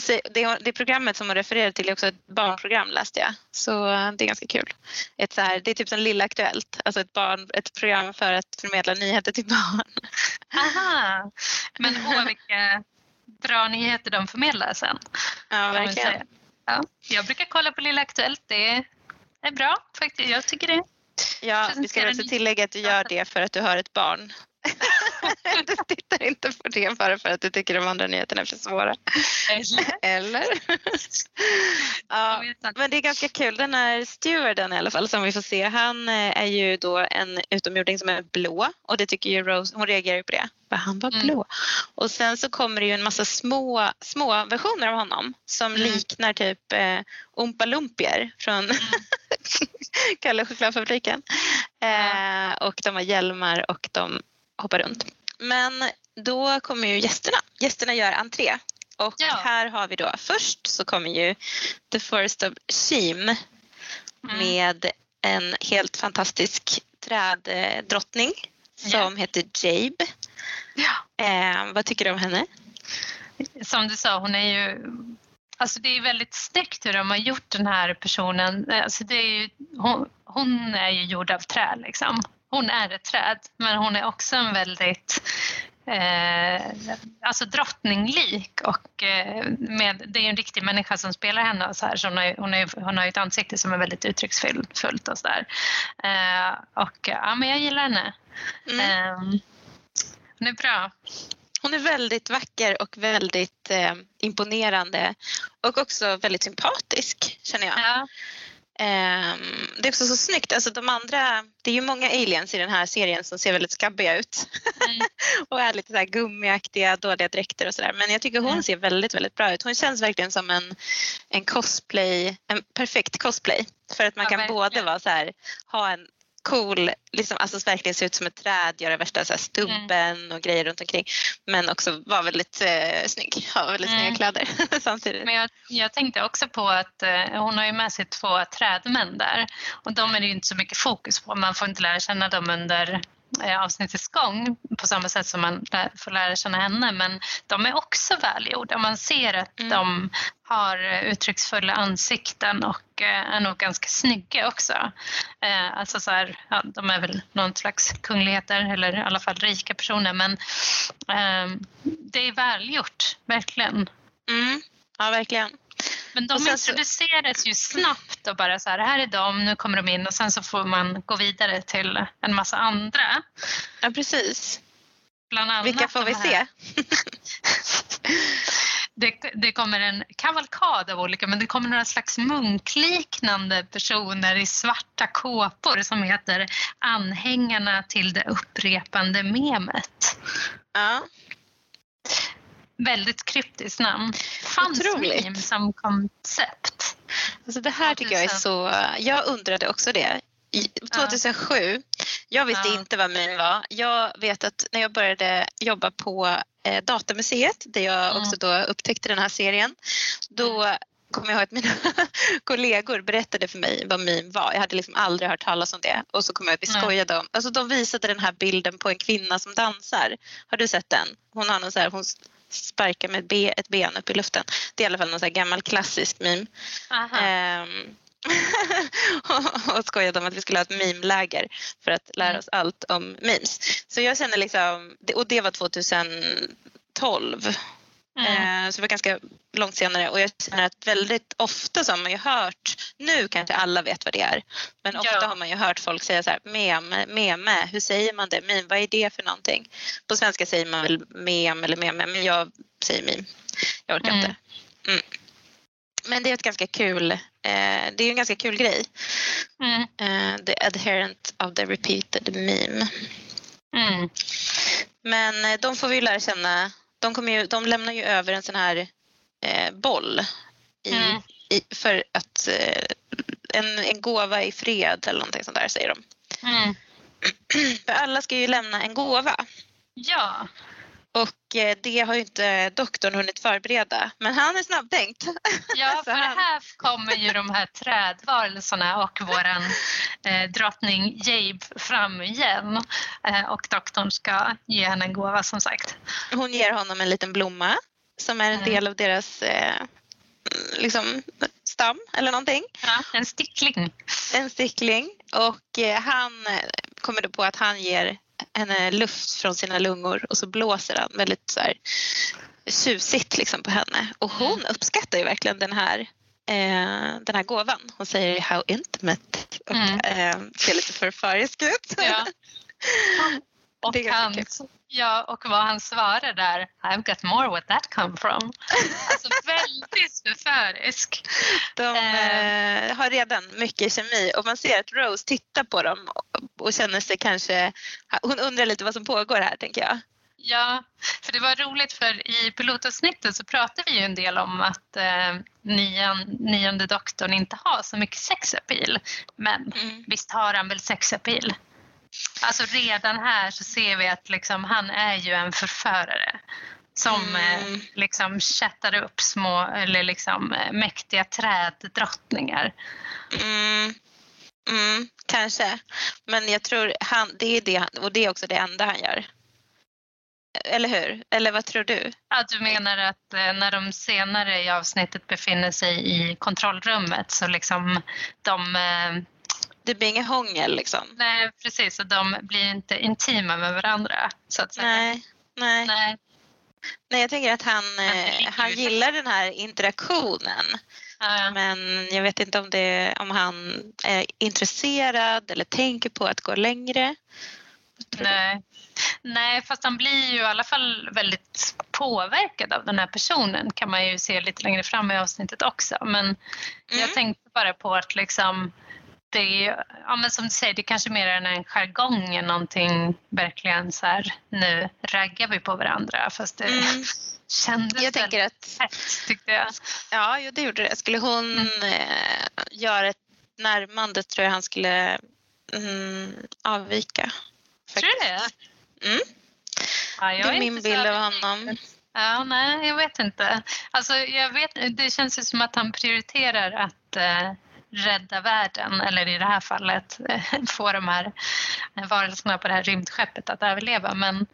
säger, det, det programmet som hon refererar till är också ett barnprogram läste jag. Så det är ganska kul. Ett så här, det är typ som Lilla Aktuellt, alltså ett, barn, ett program för att förmedla nyheter till barn. Aha, men åh vilka bra nyheter de förmedlar sen. Ja, verkligen. Ja, jag brukar kolla på Lilla Aktuellt, det är bra faktiskt. Jag tycker det. Ja, vi ska också tillägga att du gör det för att du har ett barn du tittar inte på det bara för att du tycker de andra nyheterna är för svåra. Eller? ja, men det är ganska kul. Den här stewarden i alla fall som vi får se, han eh, är ju då en utomjording som är blå och det tycker ju Rose, hon reagerar ju på det. För han var mm. blå. Och sen så kommer det ju en massa små, små versioner av honom som mm. liknar typ eh, Oompa Loompier från mm. Kalle chokladfabriken. Eh, och de har hjälmar och de hoppa runt. Men då kommer ju gästerna. Gästerna gör entré. Och ja. här har vi då först så kommer ju The Forest of Sheem mm. med en helt fantastisk träddrottning som yeah. heter Jabe. Ja. Eh, vad tycker du om henne? Som du sa, hon är ju Alltså det är väldigt snyggt hur de har gjort den här personen. Alltså det är ju, hon, hon är ju gjord av trä liksom hon är ett träd men hon är också en väldigt eh, alltså drottninglik och eh, med, det är en riktig människa som spelar henne och så här så hon har, hon, är, hon har ett ansikte som är väldigt uttrycksfullt och sådär. Eh, och ja men jag gillar henne. Mm. Eh, hon är bra. Hon är väldigt vacker och väldigt eh, imponerande och också väldigt sympatisk känner jag. Ja. Um, det är också så snyggt. Alltså de andra, det är ju många aliens i den här serien som ser väldigt skabbiga ut. Mm. och är lite så här gummiaktiga, dåliga dräkter och sådär. Men jag tycker hon mm. ser väldigt, väldigt bra ut. Hon känns verkligen som en, en cosplay, en perfekt cosplay. För att man ja, kan verkligen. både vara så här, ha en cool, liksom, alltså verkligen se ut som ett träd, göra värsta så här, stubben mm. och grejer runt omkring. Men också vara väldigt eh, snygg, ha väldigt mm. snygga kläder samtidigt. Men jag, jag, tänkte också på att eh, hon har ju med sig två trädmän där och de är det ju inte så mycket fokus på. Man får inte lära känna dem under avsnittets gång på samma sätt som man får lära känna henne men de är också välgjorda. Man ser att mm. de har uttrycksfulla ansikten och eh, är nog ganska snygga också. Eh, alltså så här, ja, de är väl någon slags kungligheter eller i alla fall rika personer men eh, det är välgjort, verkligen. Mm. Ja, verkligen. Men de introduceras så... ju snabbt och bara så här, här är de, nu kommer de in och sen så får man gå vidare till en massa andra. Ja, precis. Bland annat Vilka får vi se? det, det, kommer en kavalkad av olika, men det kommer några slags munkliknande personer i svarta kåpor som heter Anhängarna till det upprepande memet. Ja. Väldigt kryptiskt namn. Fanns meme som koncept? Alltså det här tycker jag är så... Jag undrade också det. I 2007, jag visste Ja. inte vad meme var. Jag vet att när jag började jobba på eh, Datamuseet där jag Mm. också då upptäckte den här serien. Då kommer jag ihåg att mina kollegor berättade för mig vad meme var. Jag hade liksom aldrig hört talas om det. Och så kommer jag att vi skojade om... Alltså de visade den här bilden på en kvinna som dansar. Har du sett den? Hon har någon så här, hon sparkar med ett ben, upp i luften. Det är i alla fall någon så gammal klassisk meme. Ehm, och skojade om att vi skulle ha ett meme-läger för att lära Mm. oss allt om memes. Så jag känner liksom, och det var 2012. Mm. Så det var ganska långt senare och jag känner att väldigt ofta så har man ju hört, nu kanske alla vet vad det är, men ofta Ja. har man ju hört folk säga så här, meme, meme, hur säger man det? Meme, vad är det för någonting? På svenska säger man väl mem eller meme, men jag säger meme. Jag orkar Mm. inte. Mm. Men det är ett ganska kul, eh, det är en ganska kul grej. Mm. Eh, the adherent of the repeated meme. Mm. Men eh, de får vi lära känna. De, kommer ju, de lämnar ju över en sån här eh, boll i, Mm. i, för att eh, en, en gåva i fred eller någonting sånt där säger de. Mm. För alla ska ju lämna en gåva Ja, och eh, det har ju inte doktorn hunnit förbereda. Men han är snabbtänkt. ja för här kommer ju de här trädvarelserna och våran eh, drottning Jabe fram igen. Eh, och doktorn ska ge henne en gåva som sagt. Hon ger honom en liten blomma som är en Mm. del av deras eh, liksom, stam eller någonting. Ja, en stickling. En stickling och eh, han kommer då på att han ger henne luft från sina lungor och så blåser han väldigt så här, tjusigt liksom på henne. Och hon uppskattar ju verkligen den här, eh, den här gåvan. Hon säger how intimate och Mm. eh, ser lite förförisk ut. Ja. Och, han, ja, och vad han svarar där, I've got more where that come from. Alltså väldigt förförisk. De Eh. eh, har redan mycket kemi och man ser att Rose tittar på dem och, känner sig kanske... Hon undrar lite vad som pågår här tänker jag. Ja, för det var roligt för i pilotavsnittet så pratade vi ju en del om att eh, nian, nionde doktorn inte har så mycket sexappeal. Men Mm. visst har han väl sexappeal? Alltså redan här så ser vi att liksom, han är ju en förförare som Mm. eh, liksom chattar upp små eller liksom eh, mäktiga träddrottningar. Mm. Mm, kanske. Men jag tror han, det är det och det är också det enda han gör. Eller hur? Eller vad tror du? Ja, du menar att eh, när de senare i avsnittet befinner sig i kontrollrummet så liksom de, Det blir inget hångel liksom? nej precis, och de blir inte intima med varandra så att säga. Nej. Nej. Nej. Nej, jag tänker att han, eh, han ju- gillar den här interaktionen. Ja, Men jag vet inte om, det, om han är intresserad eller tänker på att gå längre. Nej. nej, fast han blir ju i alla fall väldigt påverkad av den här personen kan man ju se lite längre fram i avsnittet också. Men Mm. jag tänkte bara på att liksom det är, ja men som du säger, det kanske mer är en jargong än någonting verkligen så här, nu raggar vi på varandra fast det Mm. kändes Jag tänker att hett tyckte jag. Ja, jo, det gjorde det. Skulle hon eh, göra ett närmande tror jag han skulle mm, avvika. Tror du det? Mm. Ja, Det jag är min bild av honom. Ja, nej, jag vet inte. Alltså, jag vet, det känns ju som att han prioriterar att eh, rädda världen, eller i det här fallet eh, få de här varelserna på det här rymdskeppet att överleva. Men,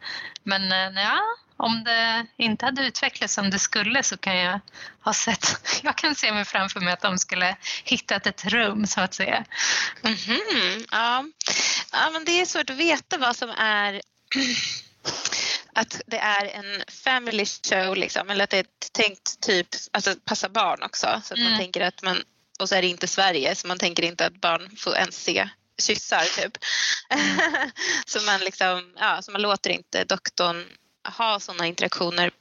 men eh, ja, om det inte hade utvecklats som det skulle så kan jag ha sett, jag kan se mig framför mig att de skulle hittat ett rum så att säga. Mhm, ja. ja, men det är svårt att veta vad som är att det är en family show liksom, eller att det är tänkt typ, alltså passa barn också. Så att man Mm. tänker att man, och så är det inte Sverige så man tänker inte att barn får ens se kyssar typ. så man liksom, ja, så man låter inte doktorn ha sådana interaktioner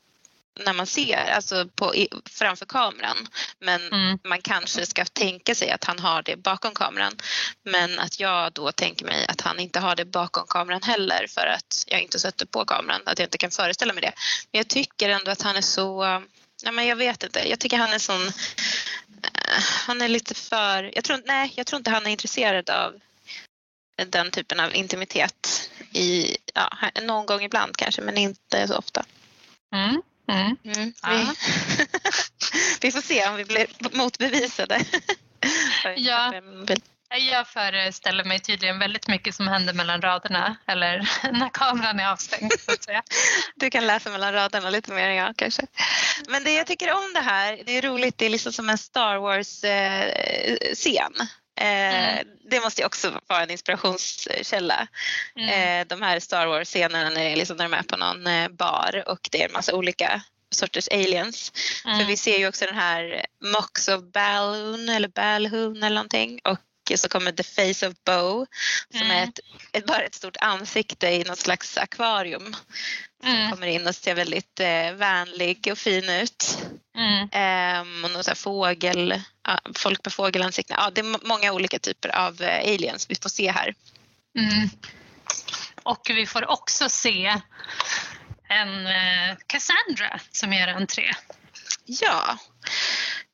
när man ser, alltså på, i, framför kameran. Men Mm. man kanske ska tänka sig att han har det bakom kameran. Men att jag då tänker mig att han inte har det bakom kameran heller för att jag inte sätter på kameran, att jag inte kan föreställa mig det. Men jag tycker ändå att han är så, ja men jag vet inte, jag tycker han är sån, han är lite för, jag tror, nej jag tror inte han är intresserad av den typen av intimitet i, ja, någon gång ibland kanske men inte så ofta. Mm. Mm. Mm, vi, vi får se om vi blir motbevisade. Ja. Jag föreställer mig tydligen väldigt mycket som händer mellan raderna eller när kameran är avstängd. Så att säga. Du kan läsa mellan raderna lite mer än jag kanske. Men det jag tycker om det här, det är roligt, det är liksom som en Star Wars-scen. Eh, Mm. Det måste ju också vara en inspirationskälla. Mm. Eh, de här Star Wars-scenerna när, liksom, när de är på någon eh, bar och det är en massa olika sorters aliens. För Mm. vi ser ju också den här Mox of Balloon eller Balhoon eller någonting och så kommer The Face of Bo som är Mm. ett, ett, bara ett stort ansikte i något slags akvarium. Som Mm. kommer in och ser väldigt eh, vänlig och fin ut. Mm. Ehm, och någon så fågel, folk med fågelansikten. Ja, det är må- många olika typer av eh, aliens vi får se här. Mm. Och vi får också se en eh, Cassandra som gör entré. Ja,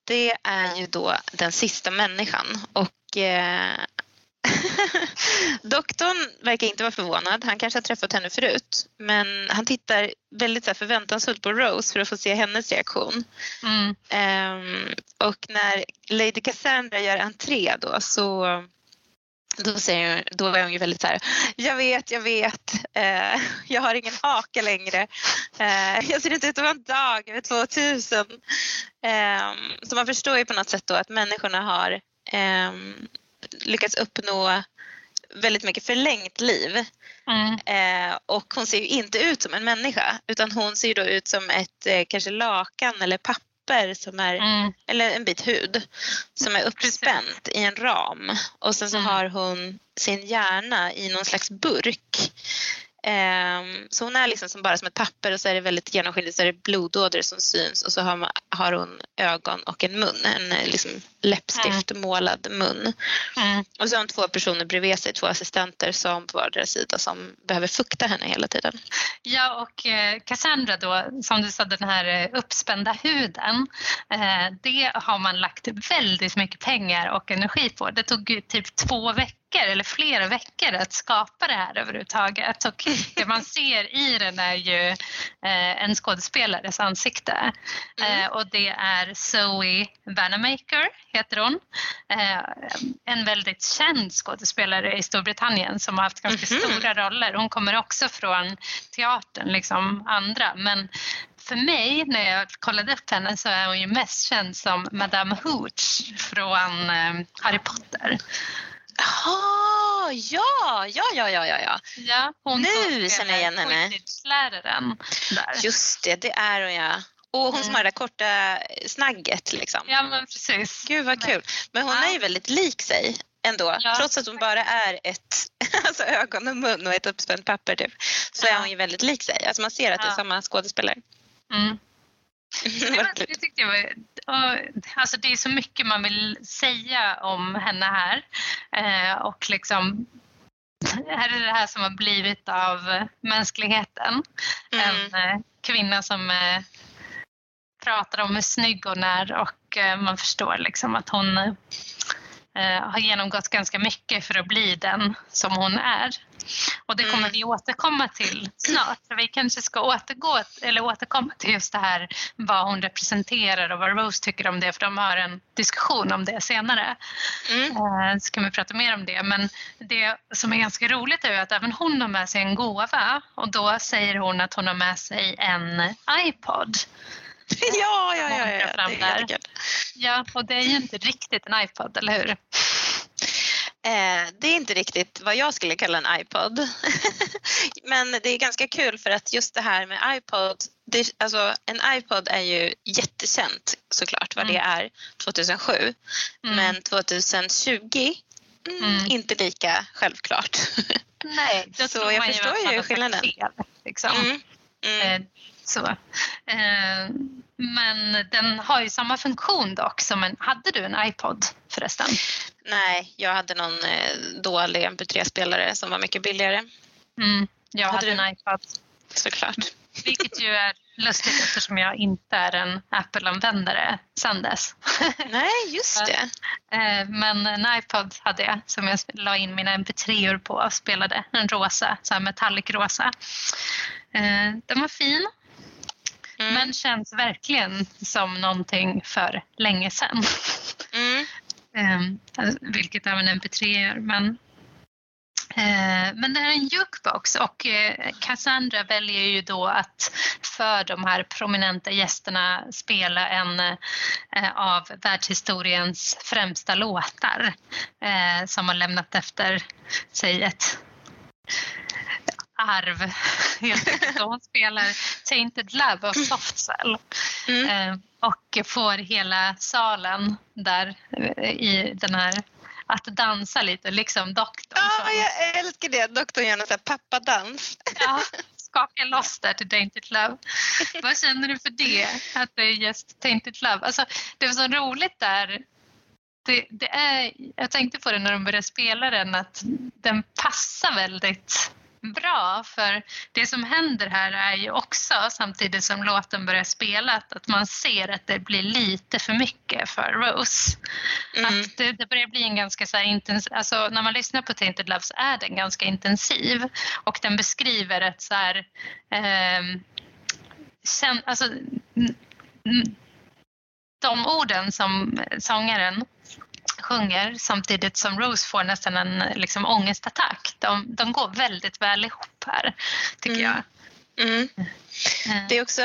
det är ju då den sista människan och eh, doktorn verkar inte vara förvånad. Han kanske har träffat henne förut men han tittar väldigt så här, förväntansfullt på Rose för att få se hennes reaktion. Mm. Ehm, och när Lady Cassandra gör entré då så då, säger hon, då är hon ju väldigt så här, jag vet, jag vet, eh, jag har ingen haka längre. Eh, jag ser inte ut att vara en dag över 2000. Ehm, så man förstår ju på något sätt då att människorna har ehm, lyckats uppnå väldigt mycket förlängt liv. Mm. Eh, och hon ser ju inte ut som en människa utan hon ser ju då ut som ett eh, kanske lakan eller papper som är, Mm. eller en bit hud som är uppspänt i en ram och sen så Mm. har hon sin hjärna i någon slags burk. Ehm, så hon är liksom som bara som ett papper och så är det väldigt genomskinligt så är det blodådror som syns och så har, man, har hon ögon och en mun, en eh, liksom läppstift målad mun. Mm. Och så har hon två personer bredvid sig, två assistenter som på vardera sida som behöver fukta henne hela tiden. Ja, och eh, Cassandra då, som du sa, den här eh, uppspända huden, eh, det har man lagt väldigt mycket pengar och energi på. Det tog typ två veckor eller flera veckor att skapa det här överhuvudtaget. Och det man ser i den är ju en skådespelares ansikte. Mm. Och det är Zoe Vanamaker, heter hon. Eh, en väldigt känd skådespelare i Storbritannien som har haft ganska Mhm. stora roller. Hon kommer också från teatern, liksom andra. Men för mig, när jag kollade upp henne, så är hon ju mest känd som Madame Hooch från eh, Harry Potter. Jaha, ja, ja, ja, ja, ja, ja. Hon Nu känner jag igen henne. Där. Just det, det är hon ja. Och hon som Mm. har det där korta snagget liksom. Ja, men precis. Gud vad kul. Men hon Ja. är ju väldigt lik sig ändå. Ja. Trots att hon bara är ett alltså ögon och mun och ett uppspänt papper typ. Så är Ja. hon ju väldigt lik sig. Alltså man ser att det är samma skådespelare. Mm. Det tyckte jag var, och, alltså det är så mycket man vill säga om henne här. Eh, och liksom, här är det här som har blivit av mänskligheten. Mm. En eh, kvinna som eh, pratar om hur snygg hon är och eh, man förstår liksom att hon eh, har genomgått ganska mycket för att bli den som hon är. Och det kommer Mm. vi återkomma till snart. Så vi kanske ska återgå, eller återkomma till just det här vad hon representerar och vad Rose tycker om det för de har en diskussion om det senare. Mm. Eh, Så kan vi prata mer om det. Men det som är ganska roligt är att även hon har med sig en gåva och då säger hon att hon har med sig en iPod. Ja, ja, ja, ja, fram Det är där. Ja, och det är ju inte riktigt en iPod, eller hur? Eh, det är inte riktigt vad jag skulle kalla en iPod. Men det är ganska kul för att just det här med iPod, det, alltså en iPod är ju jättekänt såklart vad Mm. det är 2007. Mm. Men 2020, mm, Mm. inte lika självklart. Nej, Så jag förstår ju skillnaden. Fel, liksom. Mm. Så. Eh, men den har ju samma funktion dock som en... Hade du en iPod förresten? Nej, jag hade någon eh, dålig MP3-spelare som var mycket billigare. Mm, jag hade, Hade en iPod. Såklart. Vilket ju är lustigt eftersom jag inte är en Apple-användare sedan dess. Nej, just det. Eh, Men en iPod hade jag som jag la in mina mp3or på och spelade. En rosa, så här metallic rosa. Eh, Den var fin Mm. men känns verkligen som någonting för länge sedan. Mm. Eh, Vilket även mp3 gör. Men, eh, men det är en jukebox och eh, Cassandra väljer ju då att för de här prominenta gästerna spela en eh, av världshistoriens främsta låtar eh, som har lämnat efter sig ett arv. Helt enkelt. Hon spelar Tainted Love av Soft Cell Mm. eh, och får hela salen där eh, i den här att dansa lite, liksom doktorn. Ja, som- jag älskar det. Doktorn gör någon pappadans. Ja, skaka loss där till Tainted Love. Vad känner du för det? Att det är just Tainted Love? Alltså, det var så roligt där. Det, det är, jag tänkte på det när de började spela den att den passar väldigt bra för det som händer här är ju också samtidigt som låten börjar spela att man ser att det blir lite för mycket för Rose. Mm. Att det, det börjar bli en ganska så här intensiv, alltså när man lyssnar på Tainted Love så är den ganska intensiv och den beskriver ett så här, ehm, sen, alltså, de orden som sångaren sjunger samtidigt som Rose får nästan en liksom, ångestattack. De, de går väldigt väl ihop här, tycker Mm. jag. Mm. Eh, Det är också,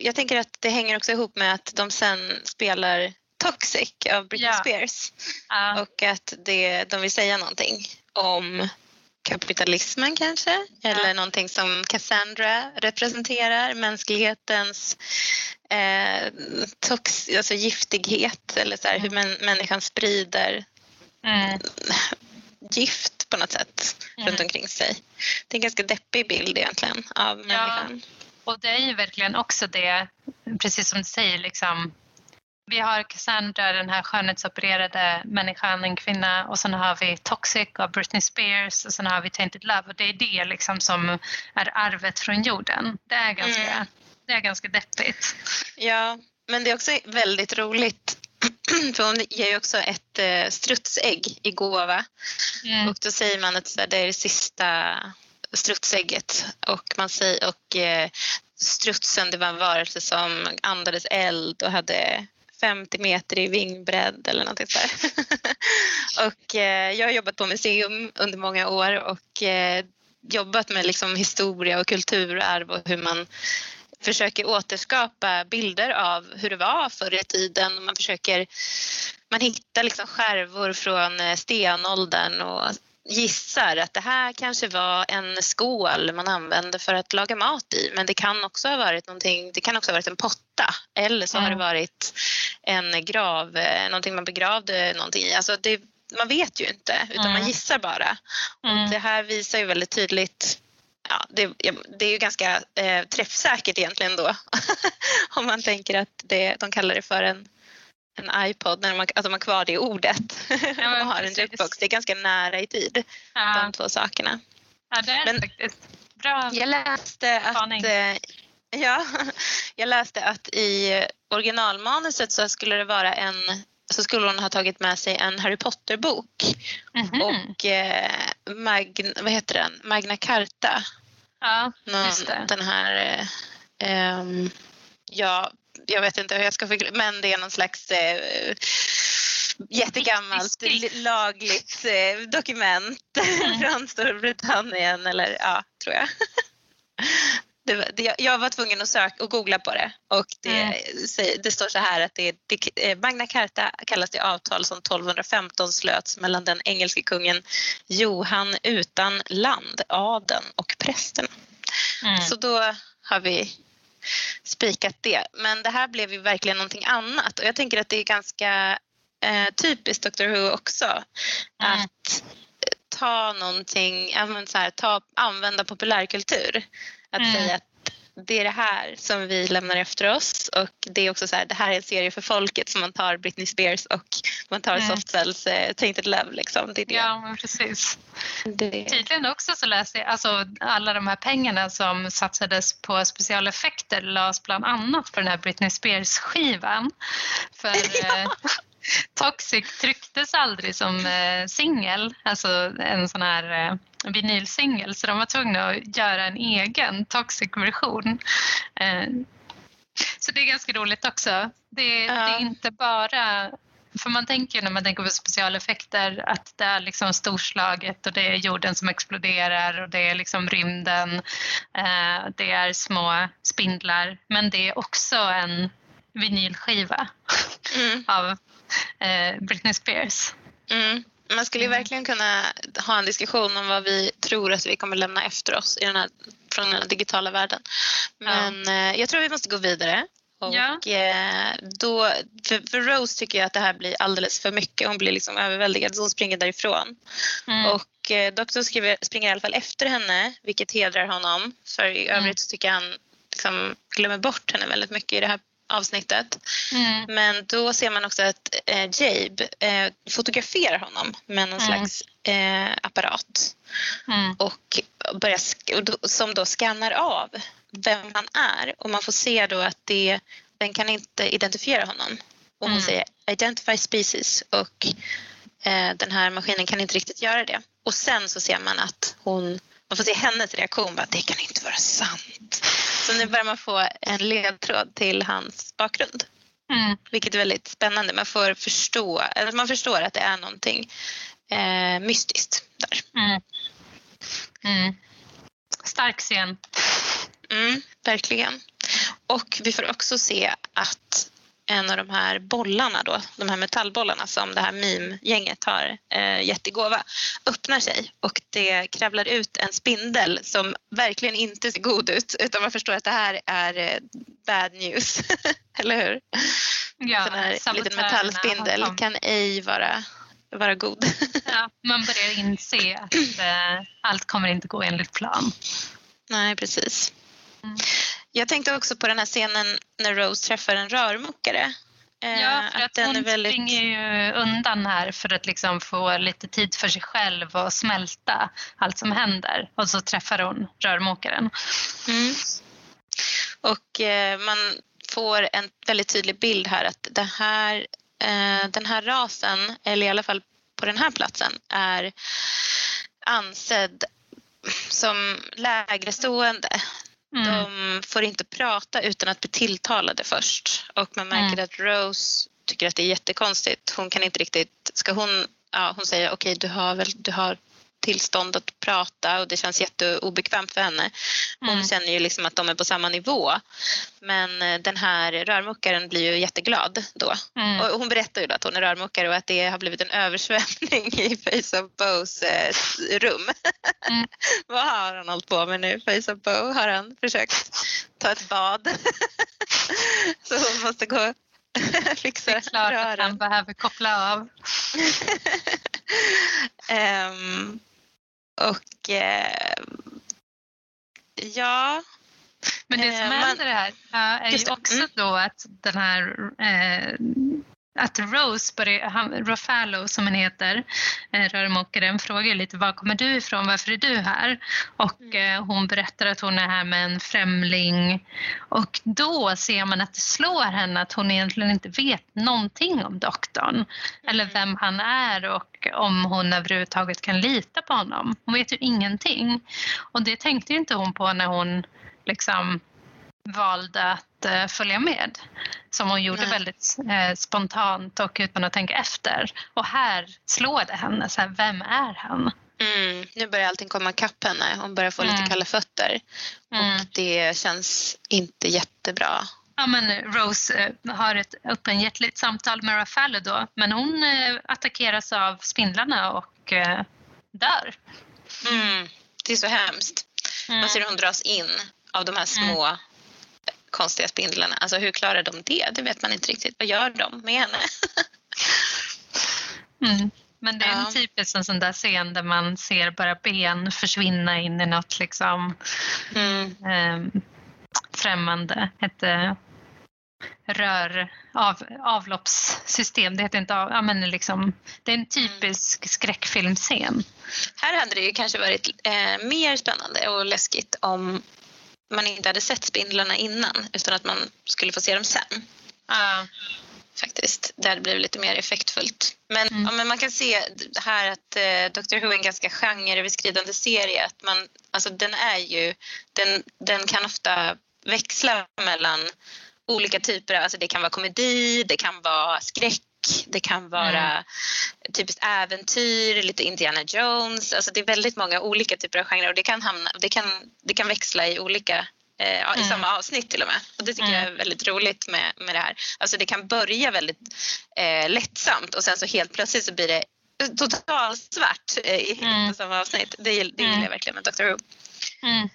jag tänker att det hänger också ihop med att de sen spelar Toxic av Britney Ja. Spears. ja, Och att det, de vill säga någonting om kapitalismen kanske. Eller Ja. någonting som Cassandra representerar. Mänsklighetens eh, tox, alltså giftighet. Eller så här, hur män, människan sprider mm, gift på något sätt Mm. runt omkring sig. Det är en ganska deppig bild egentligen av människan. Och det är ju verkligen också det, precis som du säger, liksom, vi har Cassandra, den här skönhetsopererade människan, en kvinna och sen har vi Toxic av Britney Spears och sen har vi Tainted Love och det är det liksom som är arvet från jorden. Det är ganska, Mm. det är ganska deppigt. Ja, men det är också väldigt roligt för hon ger ju också ett eh, strutsägg i gåva Mm. och då säger man att det är det sista strutsägget och man säger och eh, strutsen det var en varelse som andades eld och hade 50 meter i vingbredd eller någonting sådär. och eh, jag har jobbat på museum under många år och eh, jobbat med liksom historia och kulturarv och hur man försöker återskapa bilder av hur det var förr i tiden. Man försöker man hittar liksom skärvor från eh, stenåldern och gissar att det här kanske var en skål man använde för att laga mat i men det kan också ha varit någonting, det kan också ha varit en potta eller så har det Mm. varit en grav, eh, någonting man begravde någonting i. Alltså det, man vet ju inte utan Mm. man gissar bara. Mm. Det här visar ju väldigt tydligt Ja, det, det är ju ganska eh, träffsäkert egentligen då. Om man tänker att det, de kallar det för en, en iPod, när man, de har kvar det ordet men och har en jukebox. Det är ganska nära i tid, Ja, de två sakerna. ja, det är Men- faktiskt bra. Jag läste att, Spaning. eh, ja, jag läste att i originalmanuset så skulle det vara en så skulle hon ha tagit med sig en Harry Potter-bok Mhm. och eh, Magna, vad heter den? Magna Carta. Ja, Någon, den här, eh, ehm, ja, jag vet inte hur jag ska förklara, men det är någon slags eh, jättegammalt lagligt eh, dokument Mm. från Storbritannien eller ja, tror jag. Det, det, jag var tvungen att söka och googla på det och det, Mm. det står så här att det, det, eh, Magna Carta kallas det avtal som 1215 slöts mellan den engelske kungen Johan utan land, adeln och prästerna. Mm. Så då har vi spikat det. Men det här blev ju verkligen någonting annat och jag tänker att det är ganska eh, typiskt Doctor Who också Mm. att ta någonting, så här, ta, använda populärkultur. Att Mm. säga att det är det här som vi lämnar efter oss och det är också så här, det här är en serie för folket som man tar Britney Spears och man tar mm. Soft Cells eh, Tainted Love liksom. Det är det. Ja, men precis. Det... Tydligen också så läste jag, alltså alla de här pengarna som satsades på specialeffekter lades bland annat på den här Britney Spears-skivan. För eh, Toxic trycktes aldrig som eh, singel, alltså en sån här eh, vinylsingel så de var tvungna att göra en egen Toxic-version. Eh, så det är ganska roligt också. Det, ja. det, är inte bara... För man tänker när man tänker på specialeffekter att det är liksom storslaget och det är jorden som exploderar och det är liksom rymden. Eh, det är små spindlar men det är också en vinylskiva mm. av Britney Spears. Mm. Man skulle mm. verkliligen kunna ha en diskussion om vad vi tror att vi kommer lämna efter oss i den här, från den digitala världen. Men ja. Eh, jag tror vi måste gå vidare. Och ja. Eh, då, för, för, Rose tycker jag att det här blir alldeles för mycket. Hon blir liksom överväldigad så hon springer därifrån. Mm. Och eh, Doktorn skriver, springer i alla fall efter henne vilket hedrar honom. För i mm. övrigt så tycker jag han liksom glömmer bort henne väldigt mycket i det här avsnittet. Mm. Men då ser man också att eh, Jabe eh, fotograferar honom med någon mm. slags eh, apparat. Mm. Och börjar, som då skannar av vem han är och man får se då att det, den kan inte identifiera honom. Och hon mm. säger identify species och eh, den här maskinen kan inte riktigt göra det. Och sen så ser man att hon, man får se hennes reaktion, bara, det kan inte vara sant. Så nu börjar man få en ledtråd till hans bakgrund. Mm. Vilket är väldigt spännande. Man får förstå, eller man förstår att det är någonting eh, mystiskt där. Mm. Mm. Stark scen. Mm, verkligen. Och vi får också se att en av de här bollarna då, de här metallbollarna som det här meme-gänget har eh, gett i gåva, öppnar sig och det kravlar ut en spindel som verkligen inte ser god ut utan man förstår att det här är eh, bad news. Eller hur? Ja, Sån här liten metallspindel kan ej vara, vara god. ja, man börjar inse att eh, allt kommer inte gå enligt plan. Nej, precis. Mm. Jag tänkte också på den här scenen när Rose träffar en rörmokare. Eh, ja, för att, att hon väldigt... springer ju undan här för att liksom få lite tid för sig själv och smälta allt som händer. Och så träffar hon rörmokaren. Mm. Och eh, man får en väldigt tydlig bild här att det här, eh, den här rasen, eller i alla fall på den här platsen, är ansedd som lägre stående. Mm. De får inte prata utan att bli tilltalade först och man märker mm. att Rose tycker att det är jättekonstigt. Hon kan inte riktigt, ska hon, ja hon säger okej okay, du har väl, du har tillstånd att prata och det känns jätteobekvämt för henne. Hon mm. känner ju liksom att de är på samma nivå. Men eh, den här rörmokaren blir ju jätteglad då. Mm. Och hon berättar ju då att hon är rörmokare och att det har blivit en översvämning i Face of Bows eh, rum. Mm. Vad har han hållit på med nu? Face of Bow har han försökt ta ett bad. Så hon måste gå fixa Det är klart rören. att han behöver koppla av. um, och eh, ja. Men det som eh, händer här är ju också mm. då att den här eh, att Rose, börjar, Rafalo som han heter, eh, rörmokaren, frågar lite var kommer du ifrån, varför är du här? Och mm. eh, hon berättar att hon är här med en främling och då ser man att det slår henne att hon egentligen inte vet någonting om doktorn eller mm. vem han är och om hon överhuvudtaget kan lita på honom. Hon vet ju ingenting och det tänkte inte hon på när hon liksom valde att eh, följa med. Som hon gjorde Nej. väldigt eh, spontant och utan att tänka efter. Och här slår det henne, så här, vem är han? Mm, nu börjar allting komma ikapp henne. Hon börjar få mm. lite kalla fötter. Mm. Och det känns inte jättebra. Ja, men Rose eh, har ett öppenhjärtligt samtal med Raffaello då. Men hon eh, attackeras av spindlarna och eh, dör. Mm, det är så hemskt. Man ser hur hon dras in av de här små mm konstiga spindlarna. Alltså hur klarar de det? Det vet man inte riktigt. Vad gör de med henne? mm. Men det är en ja. typisk en sån där scen där man ser bara ben försvinna in i något liksom, mm. um, främmande, ett eh, rör, av, avloppssystem. Det heter inte av, ja, men liksom, det är en typisk skräckfilmscen. Här hade det ju kanske varit eh, mer spännande och läskigt om man inte hade sett spindlarna innan utan att man skulle få se dem sen. Uh. Faktiskt. Det hade blivit lite mer effektfullt. Men, mm. ja, men man kan se här att eh, Doctor Who är en ganska genreöverskridande serie. Att man, alltså, den, är ju, den, den kan ofta växla mellan olika typer. Alltså det kan vara komedi, det kan vara skräck, det kan vara mm. typiskt äventyr, lite Indiana Jones. Alltså det är väldigt många olika typer av genrer och det kan, hamna, det kan, det kan växla i olika eh, mm. i samma avsnitt till och med. Och det tycker mm. jag är väldigt roligt med, med det här. Alltså det kan börja väldigt eh, lättsamt och sen så helt plötsligt så blir det totalt svart eh, i mm. samma avsnitt. Det, det gillar jag mm. verkligen med Doctor Who. Mm.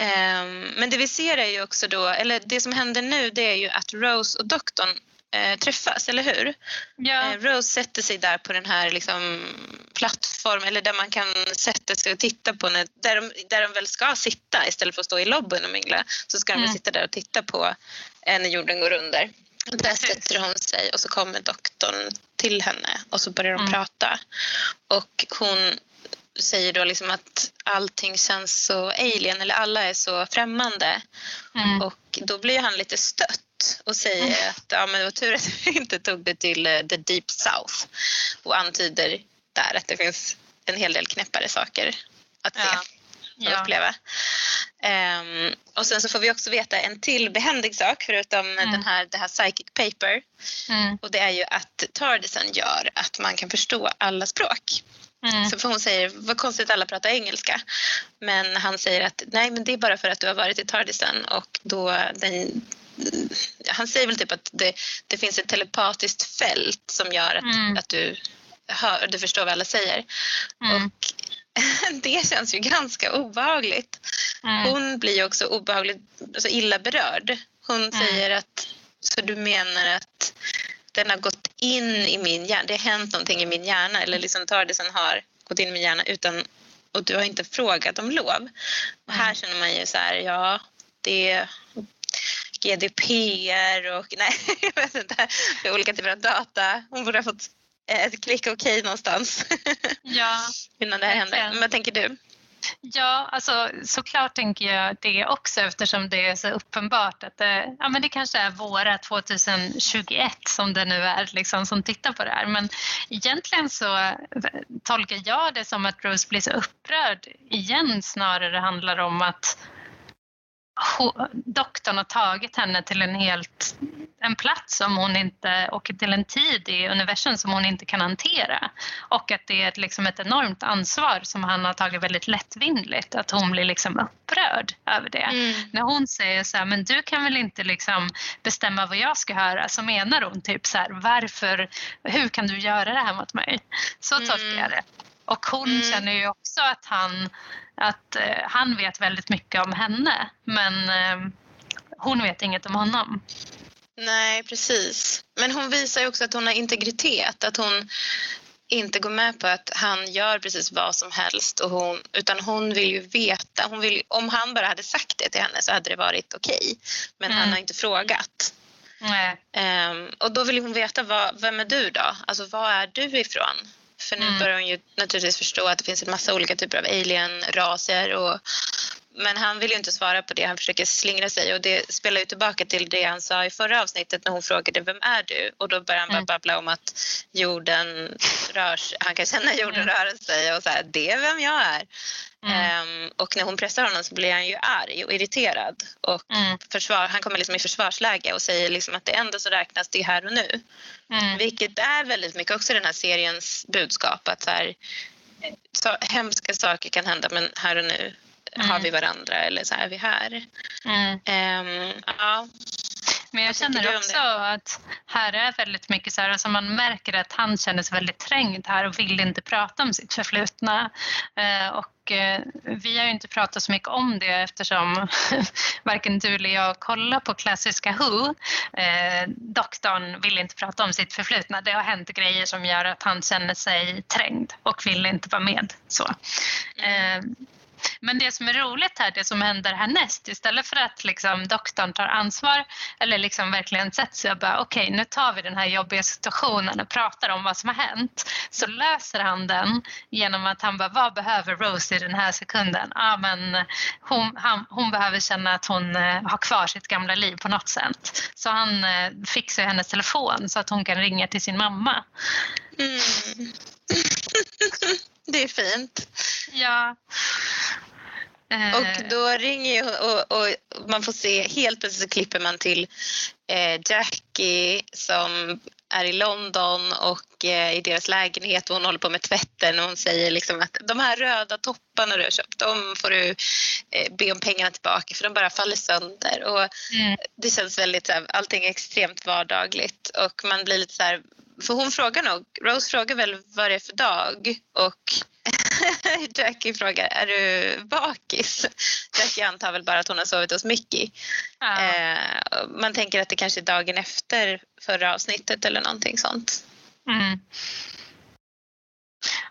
Um, men det vi ser är ju också då, eller det som händer nu det är ju att Rose och doktorn eh, träffas, eller hur? Ja. Eh, Rose sätter sig där på den här liksom, plattformen, eller där man kan sätta sig och titta på, när, där, de, där de väl ska sitta istället för att stå i lobbyn och mingla, så ska mm. de sitta där och titta på eh, när jorden går under. Där sätter hon sig och så kommer doktorn till henne och så börjar de mm. prata. Och hon säger då liksom att allting känns så alien eller alla är så främmande. Mm. Och då blir han lite stött och säger mm. att ja, men det var tur att vi inte tog det till uh, the deep south och antyder där att det finns en hel del knäppare saker att se ja. och ja. uppleva. Um, och sen så får vi också veta en till behändig sak förutom mm. den här, det här psychic paper. Mm. Och det är ju att Tardisen gör att man kan förstå alla språk. Mm. Så för hon säger, vad konstigt att alla pratar engelska. Men han säger att nej men det är bara för att du har varit i Tardisen och då den, han säger väl typ att det, det finns ett telepatiskt fält som gör att, mm. att du, hör, du förstår vad alla säger. Mm. Och det känns ju ganska obehagligt. Mm. Hon blir också obehagligt alltså illa berörd. Hon mm. säger att, så du menar att den har gått in i min hjärna, det har hänt någonting i min hjärna eller liksom Tardisen har gått in i min hjärna utan och du har inte frågat om lov. Och här mm. känner man ju så här, ja, det GDPR och nej, jag vet inte, olika typer av data. Hon borde ha fått ett klick okej okay någonstans ja, innan det här hände. Men vad tänker du? Ja, alltså såklart tänker jag det också eftersom det är så uppenbart att det, ja, men det kanske är våra 2021 som det nu är liksom, som tittar på det här. Men egentligen så tolkar jag det som att Rose blir så upprörd igen snarare handlar om att doktorn har tagit henne till en helt en plats som hon inte, och till en tid i universum som hon inte kan hantera. Och att det är ett, liksom ett enormt ansvar som han har tagit väldigt lättvindigt. Att hon blir liksom upprörd över det. Mm. När hon säger så här, men du kan väl inte liksom bestämma vad jag ska höra? Så menar hon typ så här, varför, hur kan du göra det här mot mig? Så tolkar mm. jag det. Och hon mm. känner ju också att han, att, eh, han vet väldigt mycket om henne men eh, hon vet inget om honom. Nej, precis. Men hon visar ju också att hon har integritet. Att hon inte går med på att han gör precis vad som helst. Och hon, utan hon vill ju veta. Hon vill, om han bara hade sagt det till henne så hade det varit okej. Okay. Men mm. han har inte frågat. Um, och då vill hon veta, vad, vem är du då? Alltså var är du ifrån? För nu mm. börjar hon ju naturligtvis förstå att det finns en massa olika typer av alien-raser och men han vill ju inte svara på det, han försöker slingra sig och det spelar ju tillbaka till det han sa i förra avsnittet när hon frågade vem är du? Och då börjar han bara mm. babbla om att jorden rör sig, han kan känna jorden mm. röra sig och så här, det är vem jag är. Mm. Um, och när hon pressar honom så blir han ju arg och irriterad och mm. försvar, han kommer liksom i försvarsläge och säger liksom att det enda som räknas det är här och nu. Mm. Vilket är väldigt mycket också den här seriens budskap att så här, så hemska saker kan hända men här och nu mm. har vi varandra eller så är vi här. Mm. Um, ja. Men jag känner också att här är väldigt mycket så här, alltså man märker att han känner sig väldigt trängd här och vill inte prata om sitt förflutna. Eh, och eh, vi har ju inte pratat så mycket om det eftersom varken du eller jag kollar på klassiska Who. Eh, doktorn vill inte prata om sitt förflutna. Det har hänt grejer som gör att han känner sig trängd och vill inte vara med. Så. Mm. Men det som är roligt här, det som händer härnäst, istället för att liksom doktorn tar ansvar eller liksom verkligen sätter sig och bara okej, okay, nu tar vi den här jobbiga situationen och pratar om vad som har hänt, så löser han den genom att han bara, vad behöver Rose i den här sekunden? Ja, men hon, han, hon behöver känna att hon eh, har kvar sitt gamla liv på något sätt. Så han eh, fixar hennes telefon så att hon kan ringa till sin mamma. Mm. det är fint. Ja. Och eh. då ringer och, och, man får se, helt plötsligt så klipper man till eh, Jackie som är i London och eh, i deras lägenhet och hon håller på med tvätten och hon säger liksom att de här röda topparna du har köpt, de får du eh, be om pengarna tillbaka för de bara faller sönder. Och mm. Det känns väldigt, så här, allting är extremt vardagligt och man blir lite så här, för hon frågar nog, Rose frågar väl vad det är för dag och Jackie frågar, är du bakis? Jackie antar väl bara att hon har sovit hos Mickey. Ja. Eh, man tänker att det kanske är dagen efter förra avsnittet eller någonting sånt. Mm.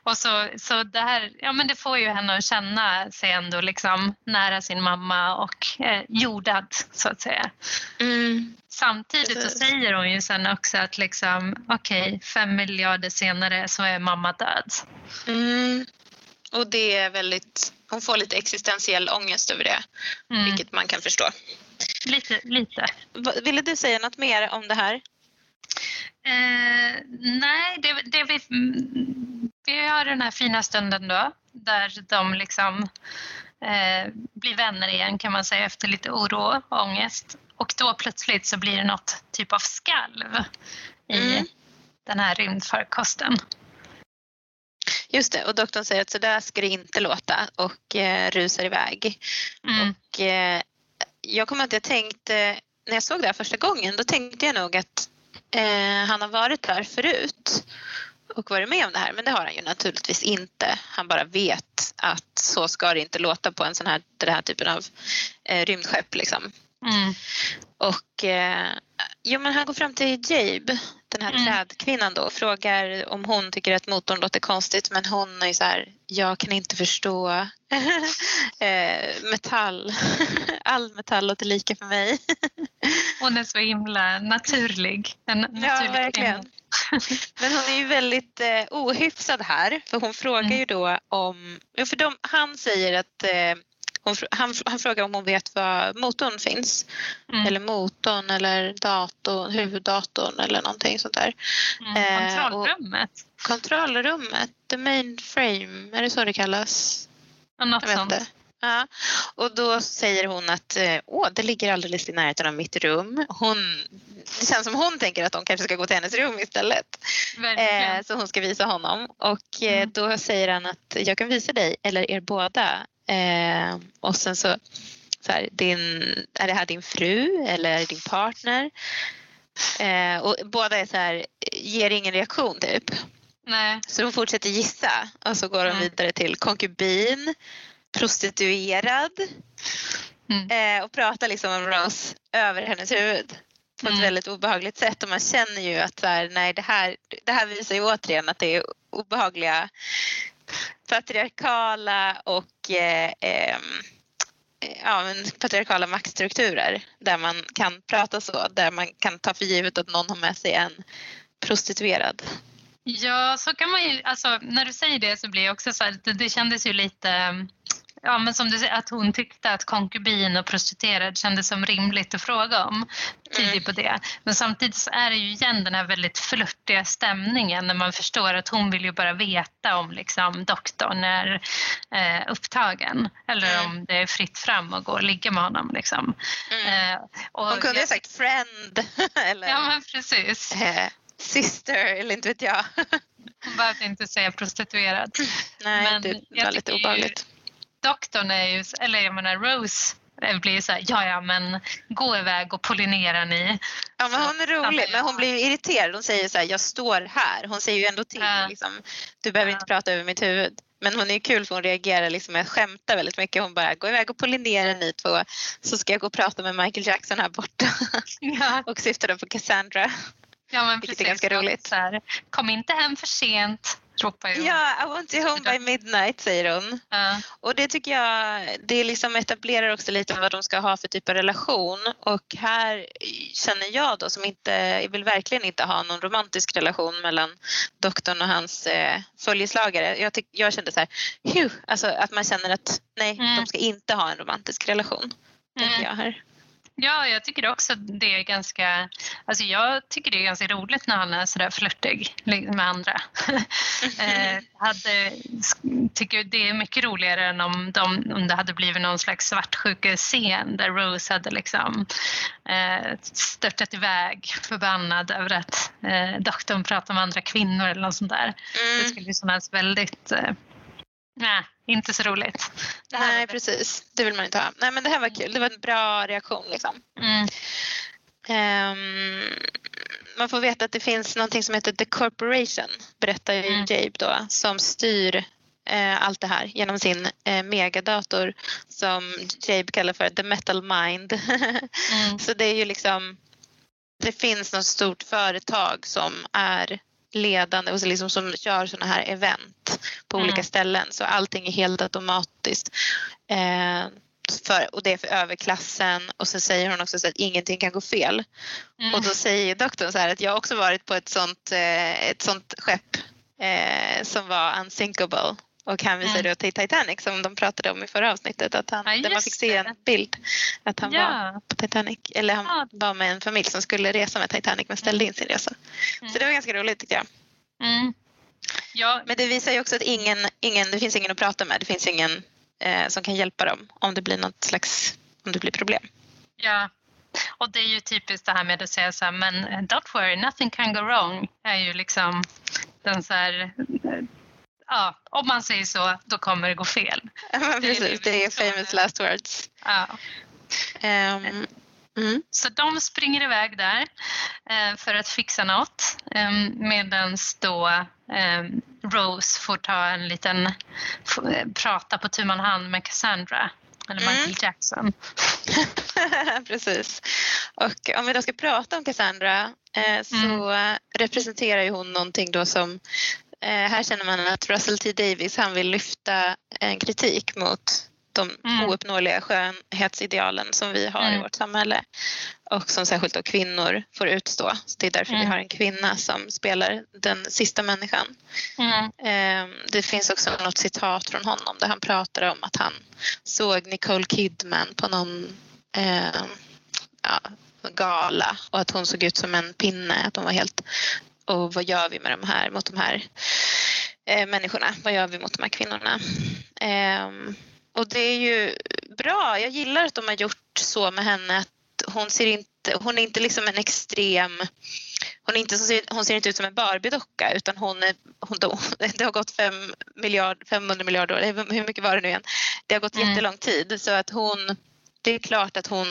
Och så, så det här, ja men det får ju henne att känna sig ändå liksom nära sin mamma och eh, jordad så att säga. Mm. Samtidigt så säger hon ju sen också att liksom okej, okay, fem miljarder senare så är mamma död. Mm. Och det är väldigt, hon får lite existentiell ångest över det, mm. vilket man kan förstå. Lite, lite. Ville du säga något mer om det här? Eh, nej, det, det vi, vi har den här fina stunden då där de liksom eh, blir vänner igen kan man säga efter lite oro och ångest. Och då plötsligt så blir det något typ av skalv i mm. den här rymdfarkosten. Just det, och doktorn säger att så där ska det inte låta och eh, rusar iväg. Mm. Och, eh, jag kommer att jag tänkte, när jag såg det här första gången, då tänkte jag nog att eh, han har varit där förut och varit med om det här, men det har han ju naturligtvis inte. Han bara vet att så ska det inte låta på en sån här, den här typen av eh, rymdskepp. Liksom. Mm. Och eh, jo, men han går fram till Jabe, den här mm. trädkvinnan då, och frågar om hon tycker att motorn låter konstigt men hon är så här, jag kan inte förstå eh, metall. All metall låter lika för mig. hon är så himla naturlig. En naturlig ja, verkligen. Men hon är ju väldigt eh, ohyfsad här för hon frågar mm. ju då om, för de, han säger att eh, hon, han, han frågar om hon vet var motorn finns. Mm. Eller motorn eller datorn, huvuddatorn eller någonting sånt där. Mm. Kontrollrummet. Eh, kontrollrummet, the mainframe, är det så det kallas? Något sånt. Inte. Ja. Och då säger hon att eh, Åh, det ligger alldeles i närheten av mitt rum. Hon, det känns som hon tänker att de kanske ska gå till hennes rum istället. Eh, så hon ska visa honom. Och eh, mm. då säger han att jag kan visa dig eller er båda Eh, och sen så, så här, din, är det här din fru eller din partner? Eh, och båda är så här, ger ingen reaktion typ. Nej. Så de fortsätter gissa och så går de mm. vidare till konkubin, prostituerad mm. eh, och pratar liksom om Rose över hennes huvud på ett mm. väldigt obehagligt sätt och man känner ju att så här, nej, det, här, det här visar ju återigen att det är obehagliga patriarkala och eh, eh, ja, patriarkala maktstrukturer där man kan prata så, där man kan ta för givet att någon har med sig en prostituerad. Ja, så kan man ju, alltså när du säger det så blir jag också så här, det, det kändes ju lite Ja, men som du säger, att hon tyckte att konkubin och prostituerad kändes som rimligt att fråga om tidigt mm. på det. Men samtidigt så är det ju igen den här väldigt flörtiga stämningen när man förstår att hon vill ju bara veta om liksom doktorn är eh, upptagen eller mm. om det är fritt fram att gå och ligga med honom. Liksom. Mm. Eh, hon kunde ha sagt friend. eller, ja, men precis. Sister, eller inte vet jag. hon behövde inte säga prostituerad. Nej, men det var lite obehagligt doktorn är ju, eller jag menar Rose blir så här, ja ja men gå iväg och pollinera ni. Ja men hon är rolig men hon blir irriterad. Hon säger så här, jag står här. Hon säger ju ändå till ja. liksom, du behöver ja. inte prata över mitt huvud. Men hon är kul för hon reagerar liksom med skämtar väldigt mycket. Hon bara, gå iväg och pollinera ni två så ska jag gå och prata med Michael Jackson här borta. Ja. och syftar då på Cassandra. Ja men Vilket precis. är ganska roligt. Så här, kom inte hem för sent ropar ju Ja, I want you home by midnight säger hon. Ja. Och det tycker jag, det liksom etablerar också lite vad de ska ha för typ av relation. Och här känner jag då som inte, jag vill verkligen inte ha någon romantisk relation mellan doktorn och hans eh, följeslagare. Jag, tyck, jag kände så här, Phew! alltså att man känner att nej, Mm. de ska inte ha en romantisk relation. Tänker Mm. jag här. Ja, jag tycker också att det är ganska... Alltså jag tycker det är ganska roligt när han är sådär flörtig med andra. eh, hade, tycker det är mycket roligare än om, de, om det hade blivit någon slags svartsjukescen där Rose hade liksom eh, störtat iväg förbannad över att eh, doktorn pratar med andra kvinnor eller något sånt där. Det Mm. skulle ju kännas väldigt... Eh, inte så roligt. Nej, precis. Det vill man inte ha. Nej, men det här var kul. Det var en bra reaktion. Liksom. Mm, Ehm, man får veta att det finns någonting som heter The Corporation, berättar ju Mm. Jabe då, som styr eh, allt det här genom sin eh, megadator som Jabe kallar för The Metal Mind. mm, Så det är ju liksom, det finns något stort företag som är ledande och så liksom som kör sådana här event på Mm. olika ställen så allting är helt automatiskt. Eh, för, och det är för överklassen och så säger hon också så att ingenting kan gå fel. mm. Och då säger doktorn så här att jag har också varit på ett sånt, eh, ett sånt skepp eh, som var unsinkable och hänvisar Mm. då till Titanic som de pratade om i förra avsnittet att han, Ja, där man fick se en bild att han var Ja. på Titanic. Eller han Ja. var med en familj som skulle resa med Titanic men ställde in sin resa. Mm. Så det var ganska roligt tyckte jag. Mm. Ja, Men det visar ju också att ingen, ingen, det finns ingen att prata med. Det finns ingen eh, som kan hjälpa dem om det blir något slags om det blir problem. ja. Och det är ju typiskt det här med att säga så här, men don't worry, nothing can go wrong. är ju liksom den så här, eh, ja, om man säger så, då kommer det gå fel. Är precis, det är famous last words. Ja. Ehm, mm. Så de springer iväg där eh, för att fixa något eh, medan då eh, Rose får ta en liten, prata på tu man hand med Cassandra, eller Mm. Michael Jackson. Precis. Och om vi då ska prata om Cassandra eh, så Mm. representerar ju hon någonting då som här känner man att Russell T Davis han vill lyfta en kritik mot de Mm. ouppnåeliga skönhetsidealen som vi har i Mm. vårt samhälle och som särskilt då kvinnor får utstå. Så det är därför vi Mm. har en kvinna som spelar den sista människan. Mm. Eh, Det finns också något citat från honom där han pratar om att han såg Nicole Kidman på någon eh, ja, gala och att hon såg ut som en pinne. Att hon var helt... Och vad gör vi med de här, mot de här eh, människorna? Vad gör vi mot de här kvinnorna? Eh, och det är ju bra. Jag gillar att de har gjort så med henne att hon ser inte, hon är inte liksom en extrem hon, är inte, så- hon ser inte ut som en Barbie-docka utan hon är, hon, det har gått fem miljard, 500 miljarder år, hur mycket var det nu igen? Det har gått Mm. jättelång tid så att hon, det är klart att hon,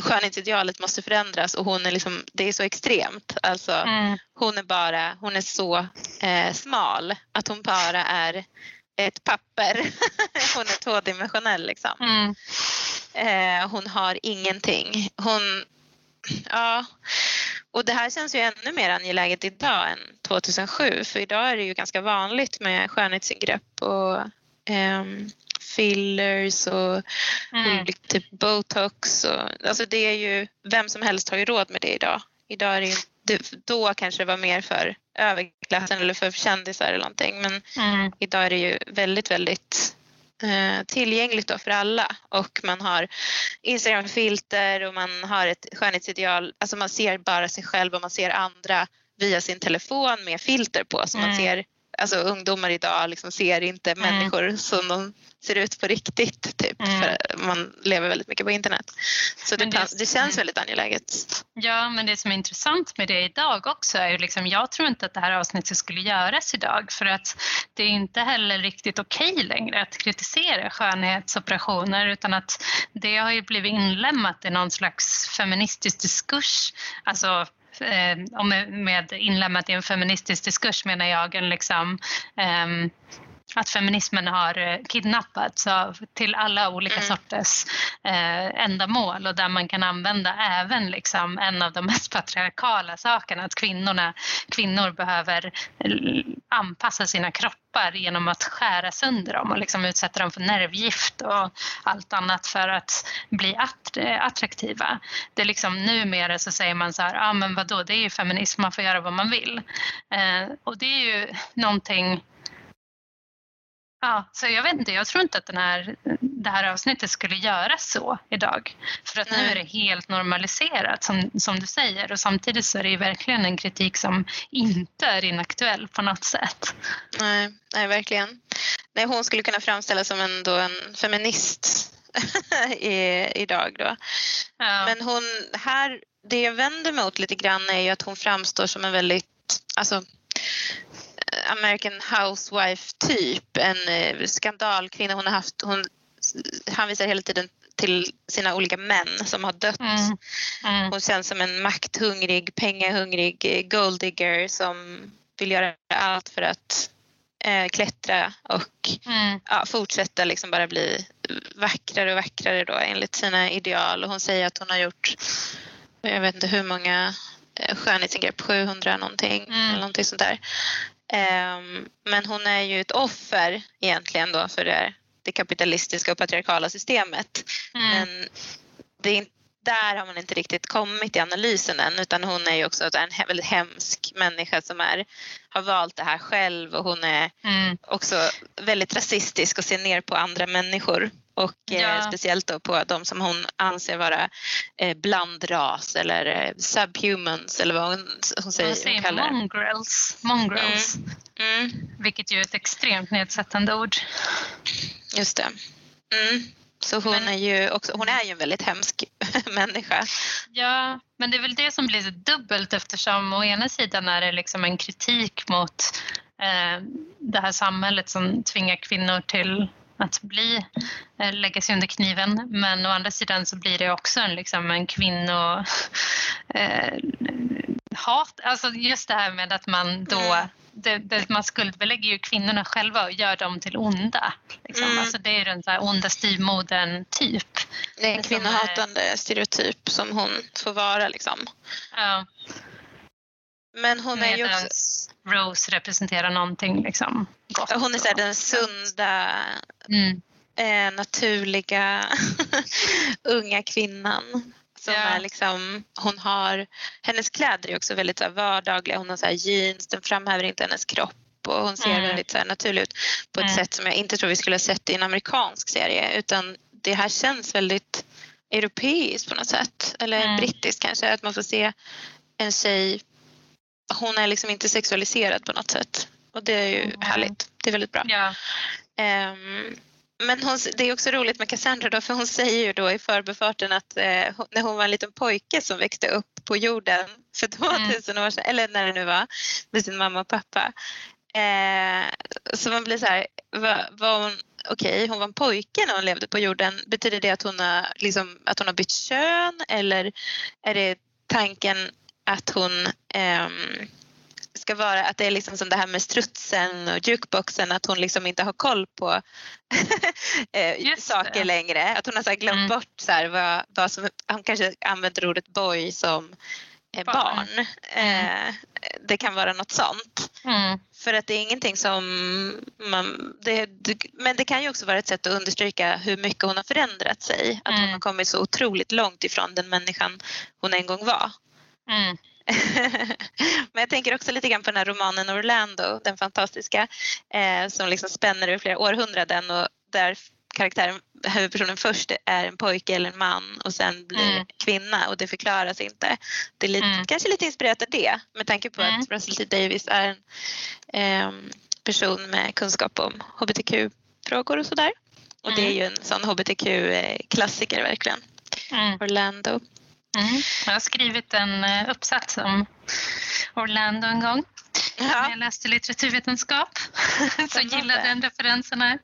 skönhetsidealet måste förändras och hon är liksom, det är så extremt. Alltså, Mm. hon är bara, hon är så eh, smal att hon bara är ett papper. hon är tvådimensionell liksom. Mm. Eh, hon har ingenting. Hon, ja. Och det här känns ju ännu mer angeläget idag än 2007 för idag är det ju ganska vanligt med skönhetsingrepp och ehm, fillers och Mm. typ botox. Och, alltså det är ju, vem som helst har ju råd med det idag. Idag är det det, då kanske det var mer för överklassen eller för kändisar eller någonting men Mm. idag är det ju väldigt, väldigt eh, tillgängligt för alla och man har Instagramfilter och man har ett skönhetsideal, alltså man ser bara sig själv och man ser andra via sin telefon med filter på så man Mm. ser, alltså ungdomar idag liksom ser inte Mm. människor som de ser ut på riktigt typ Mm. för man lever väldigt mycket på internet. Så det, det- det, känns väldigt angeläget. Ja, men det som är intressant med det idag också är ju liksom, jag tror inte att det här avsnittet skulle göras idag för att det är inte heller riktigt okej längre att kritisera skönhetsoperationer utan att det har ju blivit inlämnat i någon slags feministisk diskurs. Alltså eh, med, inlämnat i en feministisk diskurs menar jag en liksom eh, att feminismen har eh, kidnappats av, till alla olika Mm. sorters eh, ändamål och där man kan använda även liksom en av de mest patriarkala sakerna, att kvinnorna, kvinnor behöver l- anpassa sina kroppar genom att skära sönder dem och liksom utsätta dem för nervgift och allt annat för att bli attraktiva. Det är liksom numera så säger man så här, ja ah, men vadå, det är ju feminism, man får göra vad man vill. Eh, och det är ju någonting Ja, så jag vet inte, jag tror inte att den här, det här avsnittet skulle göras så idag. För att Nej. nu är det helt normaliserat som, som du säger och samtidigt så är det ju verkligen en kritik som inte är inaktuell på något sätt. Nej, nej verkligen. Nej, hon skulle kunna framställas som en, då en feminist i, idag då. Ja. Men hon, här, det jag vänder mig mot lite grann är ju att hon framstår som en väldigt, alltså American Housewife typ, en eh, skandalkvinna. Hon har haft, hon, han visar hela tiden till sina olika män som har dött. Mm. Mm. Hon känns som en makthungrig, pengahungrig eh, golddigger som vill göra allt för att eh, klättra och mm. ja, fortsätta liksom bara bli vackrare och vackrare då enligt sina ideal. Och hon säger att hon har gjort, jag vet inte hur många eh, skönhetsingrepp, 700 någonting mm. eller någonting sånt där. Ehm, men hon är ju ett offer egentligen då för det, det kapitalistiska och patriarkala systemet. Mm. Men det är, där har man inte riktigt kommit i analysen än utan hon är ju också en väldigt hemsk människa som är, har valt det här själv och hon är mm. också väldigt rasistisk och ser ner på andra människor och eh, ja. eh, speciellt då på de som hon anser vara eh, blandras eller eh, subhumans eller vad hon, hon säger. Hon säger kallar. mongrels, mongrels. Mm. Mm. vilket ju är ett extremt nedsättande ord. Just det. Så hon, men, är ju också, hon är ju en väldigt hemsk människa. Ja, men det är väl det som blir så dubbelt eftersom å ena sidan är det liksom en kritik mot eh, det här samhället som tvingar kvinnor till att bli, eh, lägga sig under kniven. Men å andra sidan så blir det också en, liksom, en kvinno... Eh, hat, alltså just det här med att man då mm. det, det, man skuldbelägger ju kvinnorna själva och gör dem till onda. Liksom. Mm. Alltså det är den så här onda styvmodern typ. Det är en kvinnohatande är... stereotyp som hon får vara liksom. Ja. Men hon är ju också... Rose representerar någonting liksom gott. Hon är så den sunda, mm. eh, naturliga unga kvinnan. Som ja. är liksom, hon har, hennes kläder är också väldigt så här, vardagliga. Hon har så jeans, den framhäver inte hennes kropp och hon ser mm. väldigt så här, naturlig ut på ett mm. sätt som jag inte tror vi skulle ha sett i en amerikansk serie utan det här känns väldigt europeiskt på något sätt eller mm. brittiskt kanske att man får se en tjej hon är liksom inte sexualiserad på något sätt. Och det är ju mm. härligt. Det är väldigt bra. Ja. Um, men hon, det är också roligt med Cassandra då, för hon säger ju då i förbifarten att eh, när hon var en liten pojke som växte upp på jorden för 2000 mm. år sedan, eller när det nu var, med sin mamma och pappa. Eh, så man blir så här, var, var hon, okej, okay, hon var en pojke när hon levde på jorden. Betyder det att hon har, liksom, att hon har bytt kön eller är det tanken att hon um, ska vara, att det är liksom som det här med strutsen och jukeboxen, att hon liksom inte har koll på eh, saker längre. Att hon har så glömt mm. bort så här, vad, vad som, hon kanske använder ordet boy som eh, barn. barn. Mm. Eh, det kan vara något sånt. Mm. För att det är ingenting som man... Det, men det kan ju också vara ett sätt att understryka hur mycket hon har förändrat sig. Att hon mm. har kommit så otroligt långt ifrån den människan hon en gång var. Mm. Men jag tänker också lite grann på den här romanen Orlando, den fantastiska, eh, som liksom spänner över flera århundraden och där karaktären, huvudpersonen först är en pojke eller en man och sen blir mm. kvinna och det förklaras inte. Det är lite, mm. kanske lite inspirerat av det med tanke på mm. att Russell T Davis är en eh, person med kunskap om hbtq-frågor och sådär. Och det är mm. ju en sån hbtq-klassiker verkligen. Mm. Orlando. Mm. Jag har skrivit en eh, uppsats om Orlando en gång. Ja. Jag läste litteraturvetenskap så gillade den referenserna.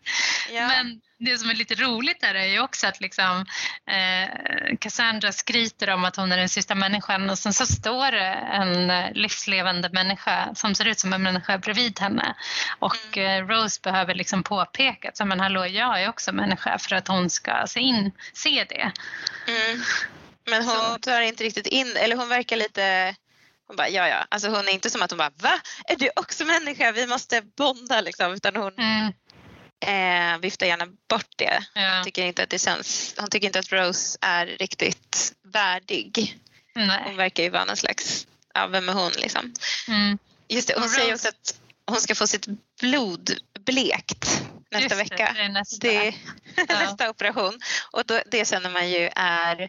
Ja. Men det som är lite roligt där är ju också att liksom, eh, Cassandra skryter om att hon är den sista människan och sen så står det en eh, livslevande människa som ser ut som en människa bredvid henne. Och mm. eh, Rose behöver liksom påpeka att men hallå, jag är också människa för att hon ska se, in, se det. Mm. Men hon tar inte riktigt in, eller hon verkar lite Hon bara, ja ja. Alltså hon är inte som att hon bara, va? Är du också människa? Vi måste bonda liksom. Utan hon Mm. eh, viftar gärna bort det. Ja. Tycker inte att det känns, hon tycker inte att Rose är riktigt värdig. Hon Nej. verkar ju vara någon slags, ja vem är hon liksom? Mm. Just det, hon Och säger Rose- också att hon ska få sitt blod blekt nästa Just vecka. det är nästa. Det är Ja. nästa operation. Och då, det känner man ju är...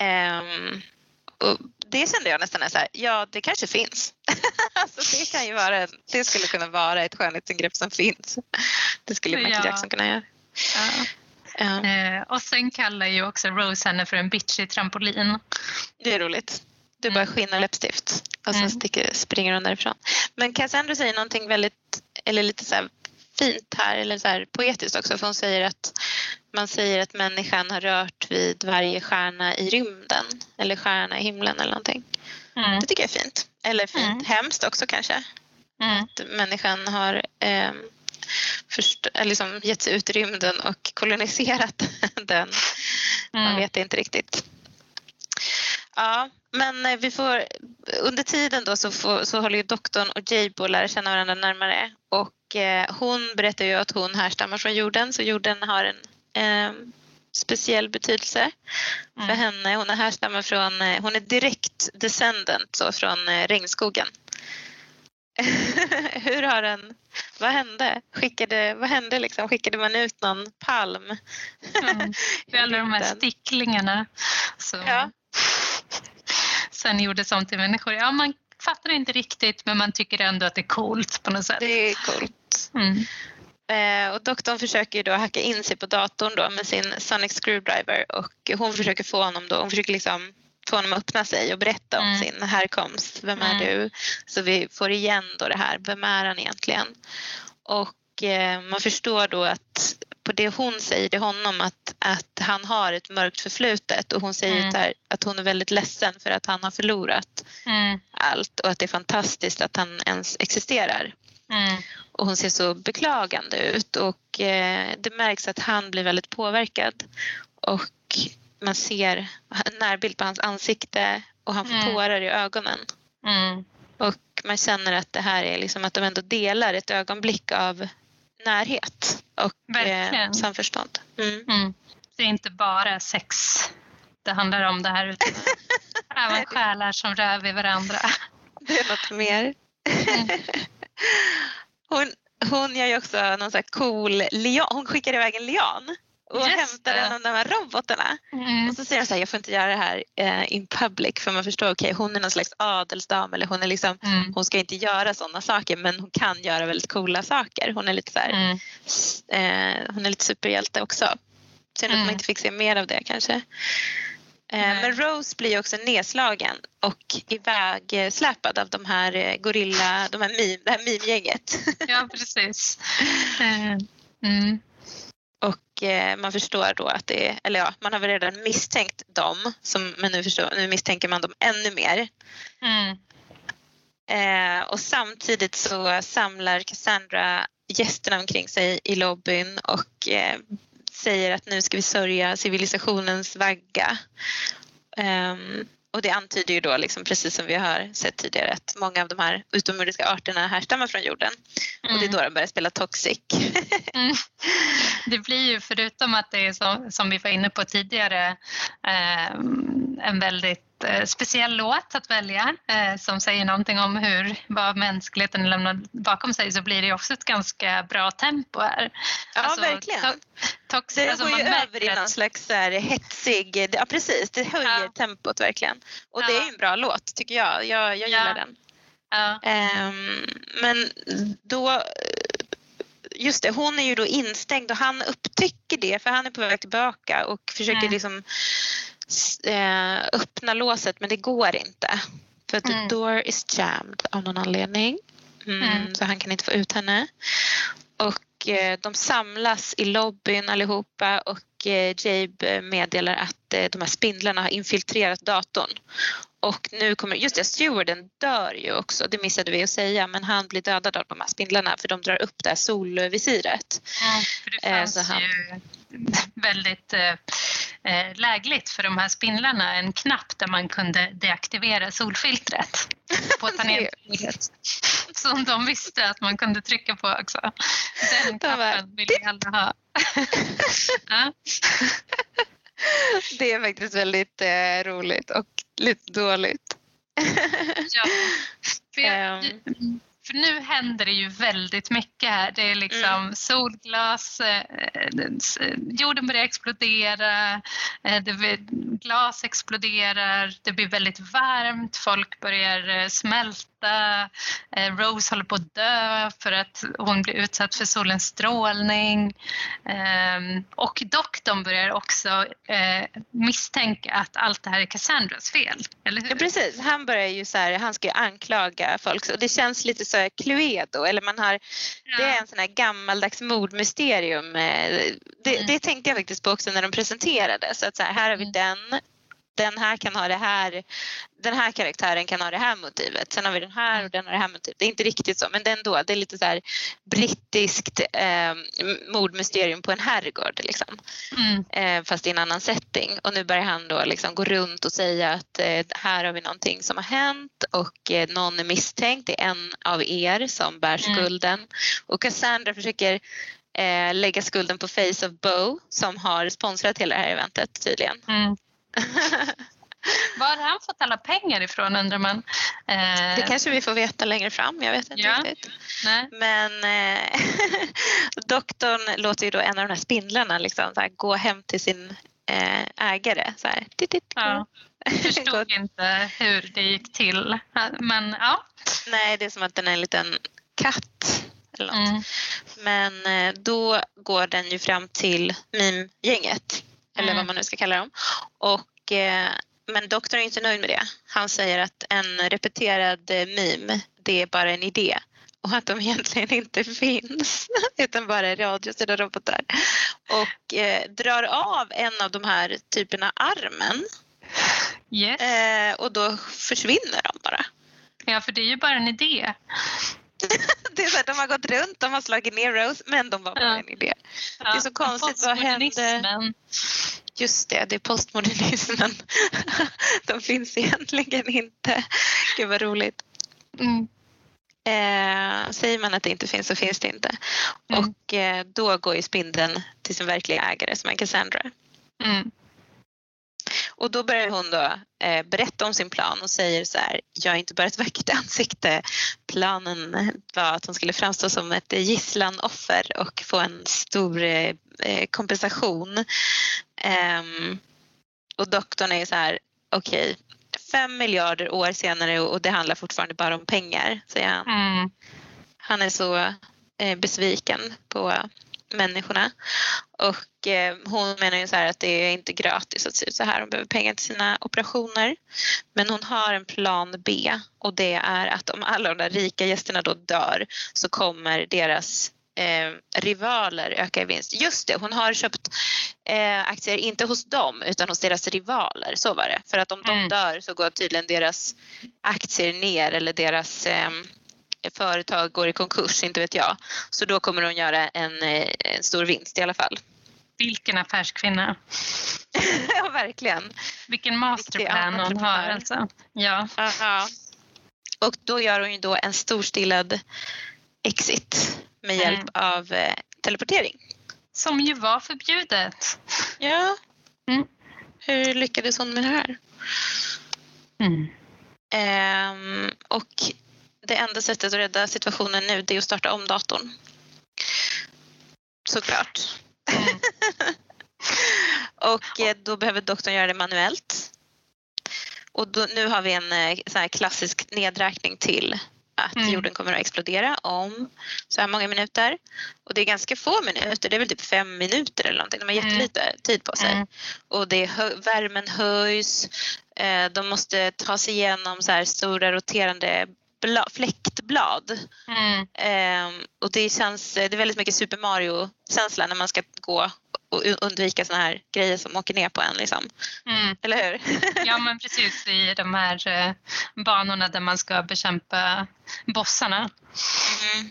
ehm, och det kände jag nästan så här, ja det kanske finns. alltså det, kan ju vara, det skulle kunna vara ett skönhetsingrepp som finns. Det skulle Michael Ja. Jackson kunna göra. Ja. Eh, och sen kallar ju också Rose henne för en bitchig trampolin. det är roligt. Du bara Mm. skinn och läppstift och sen Mm. sticker, springer hon därifrån. Men Cassandra säger någonting väldigt, eller lite så här fint här, eller så här poetiskt också. För hon säger att man säger att människan har rört vid varje stjärna i rymden. Eller stjärna i himlen eller någonting. Mm. Det tycker jag är fint. Eller fint, Mm. hemskt också kanske. Mm. Att människan har eh, först, liksom gett sig ut i rymden och koloniserat den. Man Mm. vet inte riktigt. Ja, men eh, vi får, under tiden då så, får, så håller ju doktorn och att lära känna varandra närmare. Och eh, hon berättar ju att hon härstammar från jorden så jorden har en eh, speciell betydelse för Mm. henne. Hon är härstammar från, eh, hon är direkt descendent så, från eh, regnskogen. Hur har den, vad hände? Skickade, vad hände liksom? Skickade man ut någon palm? Mm. Alla de här sticklingarna som Ja. Sen gjordes om till människor. Ja, man fattar inte riktigt men man tycker ändå att det är coolt på något sätt. Det är coolt. Mm. Eh, och doktorn försöker då hacka in sig på datorn då med sin Sonic Screwdriver och hon försöker få honom då, hon försöker liksom få honom att öppna sig och berätta om Mm. sin härkomst. Vem är Mm. du? Så vi får igen då det här, vem är han egentligen? Och man förstår då att på det hon säger till honom att, att han har ett mörkt förflutet och hon säger Mm. där att hon är väldigt ledsen för att han har förlorat Mm. allt och att det är fantastiskt att han ens existerar. Mm. Och hon ser så beklagande ut och eh, det märks att han blir väldigt påverkad. Och man ser en närbild på hans ansikte och han får Mm. tårar i ögonen. Mm. Och man känner att det här är liksom att de ändå delar ett ögonblick av närhet och eh, samförstånd. Mm. Mm. Det är inte bara sex det handlar om det här utan även själar som rör vid varandra. Det är något mer. Mm. Hon, hon gör ju också någon sån här cool lian. Hon skickar iväg en lian och Just hämtar en av de här robotarna. Mm. Och så säger hon så här, jag får inte göra det här eh, in public för man förstår, okej hon är någon slags adelsdam eller hon är liksom, Mm. hon ska inte göra sådana saker men hon kan göra väldigt coola saker. Hon är lite så här, Mm. eh, hon är lite superhjälte också. Synd att Mm. man inte fick se mer av det kanske. Eh, men Rose blir också nedslagen och ivägsläpad av de här eh, gorilla, de här meme, det här meme-gänget. Ja, precis. Eh, Mm. Och eh, man förstår då att det är, eller ja, man har väl redan misstänkt dem, som, men nu, förstår, nu misstänker man dem ännu mer. Mm. Eh, och samtidigt så samlar Cassandra gästerna omkring sig i lobbyn och eh, säger att nu ska vi sörja civilisationens vagga. Ehm, och det antyder ju då, liksom, precis som vi har sett tidigare, att många av de här utomjordiska arterna härstammar från jorden. Och det är då de börjar spela Toxic. Mm. Det blir ju förutom att det är så, som vi var inne på tidigare eh, en väldigt eh, speciell låt att välja eh, som säger någonting om hur vad mänskligheten lämnar bakom sig så blir det också ett ganska bra tempo här. Ja, Alltså, verkligen. to- tox, Det alltså går ju över i någon slags så här hetsig... Ja, precis. Det höjer Ja. tempot verkligen. Och det Ja. är ju en bra låt, tycker jag. Jag, jag gillar Ja. den. Ehm, men då... Just det, hon är ju då instängd och han upptäcker det för han är på väg tillbaka och försöker Mm. liksom eh, öppna låset men det går inte. För att Mm. the door is jammed av någon anledning. Mm, Mm. Så han kan inte få ut henne. Och eh, de samlas i lobbyn allihopa och eh, Jabe meddelar att eh, de här spindlarna har infiltrerat datorn. Och nu kommer, just det, stewarden dör ju också, det missade vi att säga, men han blir dödad av de här spindlarna för de drar upp det här solvisiret. Mm, för det Eh, fanns så han- ju väldigt eh, eh, lägligt för de här spindlarna en knapp där man kunde deaktivera solfiltret. på tangentbordet. Som de visste att man kunde trycka på också. Den knappen vill vi alla ha. ja. Det är faktiskt väldigt eh, roligt och lite dåligt. ja. Jag, um för nu händer det ju väldigt mycket här. Det är liksom mm. solglas, eh, jorden börjar explodera, eh, glas exploderar, det blir väldigt varmt, folk börjar eh, smälta smärta. Eh, Rose håller på att dö för att hon blir utsatt för solens strålning. Ehm, och doktorn börjar också eh, misstänka att allt det här är Cassandras fel, eller hur? Ja, precis. Han börjar ju så här, han ska ju anklaga folk och det känns lite så här Cluedo eller man har, ja. det är en sån här gammaldags mordmysterium. Eh, det, mm. det tänkte jag faktiskt på också när de presenterade så att så här, här har vi mm. den den här kan ha det här, den här karaktären kan ha det här motivet. Sen har vi den här och den har det här motivet. Det är inte riktigt så men det är ändå, det är lite så här brittiskt eh, mordmysterium på en herrgård liksom. Mm. Eh, fast i en annan setting. Och nu börjar han då liksom gå runt och säga att eh, här har vi någonting som har hänt och eh, någon är misstänkt. Det är en av er som bär mm. skulden. Mm. Och Cassandra försöker eh, lägga skulden på Face of Bo som har sponsrat hela det här eventet tydligen. Mm. Var har han fått alla pengar ifrån undrar man? Eh... Det kanske vi får veta längre fram, jag vet inte ja. riktigt. Nej. Men eh, doktorn låter ju då en av de här spindlarna liksom, här, gå hem till sin eh, ägare. Så här, Ja. Jag förstod inte hur det gick till. Men ja. Nej, det är som att den är en liten katt. Eller något. Mm. Men eh, då går den ju fram till mimgänget eller vad mm. man nu ska kalla dem. Och, eh, men doktorn är inte nöjd med det. Han säger att en repeterad eh, meme, det är bara en idé och att de egentligen inte finns utan bara är radiostyrda robotar. Och eh, drar av en av de här typerna armen yes. eh, och då försvinner de bara. Ja, för det är ju bara en idé. det är så att de har gått runt, de har slagit ner Rose men de var bara ja. en idé. Ja. Det är så konstigt, vad hände? Just det, det är postmodernismen. de finns egentligen inte. Gud vad roligt. Mm. Eh, säger man att det inte finns så finns det inte. Mm. Och eh, då går ju spindeln till sin verkliga ägare som är Cassandra. Mm. Och då börjar hon då eh, berätta om sin plan och säger så här, jag är inte bara ett vackert ansikte. Planen var att hon skulle framstå som ett gisslanoffer och få en stor eh, kompensation. Um, och doktorn är så här, okej, okay, fem miljarder år senare och det handlar fortfarande bara om pengar, säger han. Mm. Han är så eh, besviken på människorna. Och eh, hon menar ju så här att det är inte gratis att se ut så här. Hon behöver pengar till sina operationer. Men hon har en plan B och det är att om alla de där rika gästerna då dör så kommer deras eh, rivaler öka i vinst. Just det, hon har köpt eh, aktier inte hos dem utan hos deras rivaler. Så var det. För att om mm. de dör så går tydligen deras aktier ner eller deras eh, företag går i konkurs, inte vet jag. Så då kommer hon göra en, eh, en stor vinst i alla fall. Vilken affärskvinna. ja, verkligen. Vilken masterplan hon har alltså. Ja. ja. Och då gör hon ju då en storstilad exit med mm. hjälp mm. av eh, teleportering. Som ju var förbjudet. Ja. Mm. Hur lyckades hon med det här? Mm. Um, och det enda sättet att rädda situationen nu det är att starta om datorn. Såklart. Mm. och eh, då behöver doktorn göra det manuellt. Och då, nu har vi en eh, så klassisk nedräkning till att mm. jorden kommer att explodera om så här många minuter. Och det är ganska få minuter, det är väl typ fem minuter eller någonting. De har mm. jättelite mm. tid på sig. Mm. Och det är, värmen höjs, eh, de måste ta sig igenom så här stora roterande bla, fläktblad. Mm. Eh, och det känns, det är väldigt mycket Super Mario-känsla när man ska gå och undvika såna här grejer som åker ner på en. Liksom. Mm. Eller hur? ja men precis i de här eh, banorna där man ska bekämpa bossarna. Mm.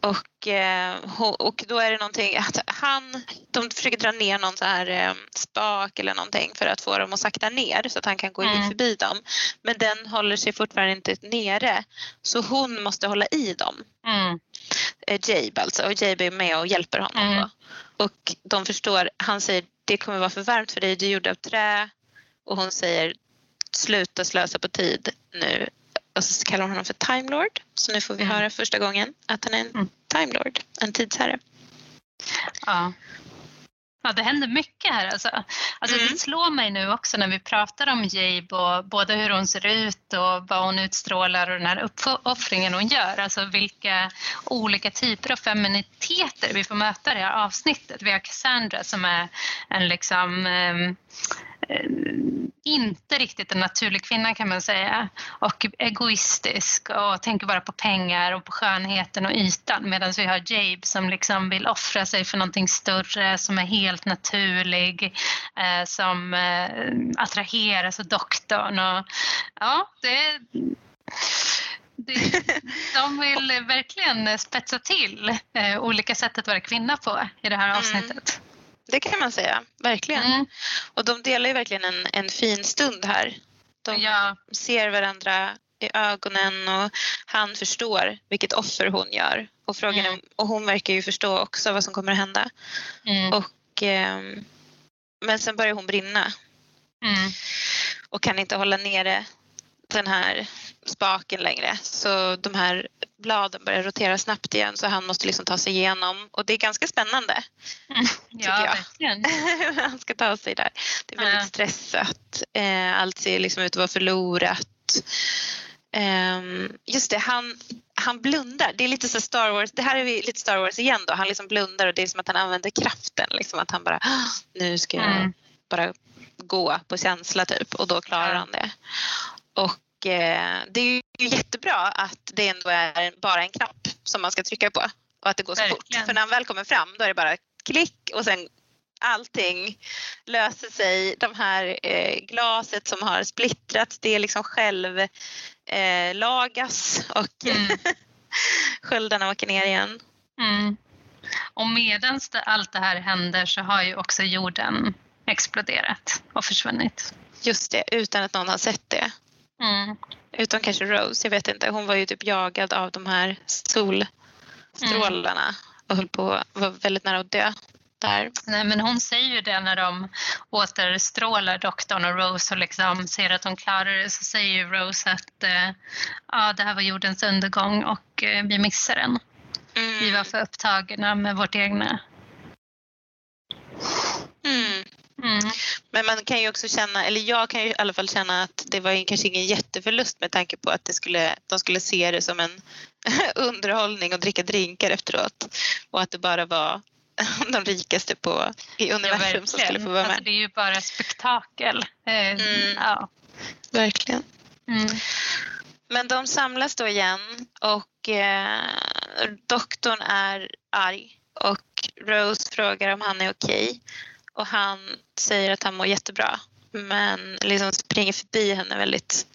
Och eh, och då är det någonting att han, de försöker dra ner någon så här eh, spak eller någonting för att få dem att sakta ner så att han kan gå mm. förbi dem. Men den håller sig fortfarande inte nere så hon måste hålla i dem. Mm. Eh, Jabe alltså och Jabe är med och hjälper honom. Mm. Och de förstår, han säger det kommer vara för varmt för dig, du är gjord av trä och hon säger sluta slösa på tid nu och så kallar hon honom för Time Lord. Så nu får vi mm. höra första gången att han är en mm. Time Lord, en tidsherre. Ja. Ja, det händer mycket här. Alltså. Alltså, mm. Det slår mig nu också när vi pratar om Jabe och både hur hon ser ut och vad hon utstrålar och den här uppoffringen hon gör. Alltså vilka olika typer av feminiteter vi får möta i det här avsnittet. Vi har Cassandra som är en liksom um, inte riktigt en naturlig kvinna kan man säga och egoistisk och tänker bara på pengar och på skönheten och ytan medan vi har Jabe som liksom vill offra sig för någonting större som är helt naturlig eh, som eh, attraheras av doktorn och ja, det de vill verkligen spetsa till eh, olika sätt att vara kvinna på i det här mm. avsnittet. Mm. Det kan man säga, verkligen. Mm. Och de delar ju verkligen en, en fin stund här. De ja. ser varandra i ögonen och han förstår vilket offer hon gör. Och, frågan mm. och hon verkar ju förstå också vad som kommer att hända. Mm. Och, eh, men sen börjar hon brinna. Mm. Och kan inte hålla nere den här spaken längre. Så de här bladen börjar rotera snabbt igen så han måste liksom ta sig igenom och det är ganska spännande. Mm. Ja, verkligen. han ska ta sig där. Det är väldigt ja. stressat. Eh, allt ser liksom ut att vara förlorat. Um, just det, han, han blundar. Det är lite så Star Wars. Det här är lite Star Wars igen då. Han liksom blundar och det är som att han använder kraften. Liksom att han bara, nu ska jag mm. bara gå på känsla typ och då klarar han det. Och det är ju jättebra att det ändå är bara en knapp som man ska trycka på och att det går så Verkligen. fort. För när han väl kommer fram då är det bara klick och sen allting löser sig. De här eh, glaset som har splittrats det är liksom själv eh, lagas och mm. sköldarna åker ner igen. Mm. Och medan allt det här händer så har ju också jorden exploderat och försvunnit. Just det, utan att någon har sett det. Mm. Utom kanske Rose, jag vet inte. Hon var ju typ jagad av de här solstrålarna och höll på var väldigt nära att dö. Där. Nej, men hon säger ju det när de återstrålar doktorn och Rose och liksom ser att de klarar det så säger ju Rose att eh, ja, det här var jordens undergång och eh, vi missar den. Mm. Vi var för upptagna med vårt egna. Mm. Mm. Men man kan ju också känna, eller jag kan ju i alla fall känna att det var kanske ingen jätteförlust med tanke på att det skulle, de skulle se det som en underhållning och dricka drinkar efteråt och att det bara var de rikaste på, i universum ja, som skulle få vara med. Alltså, det är ju bara spektakel. Eh, mm. Ja. Verkligen. Mm. Men de samlas då igen och eh, doktorn är arg och Rose frågar om han är okej. Okay och han säger att han mår jättebra men liksom springer förbi henne väldigt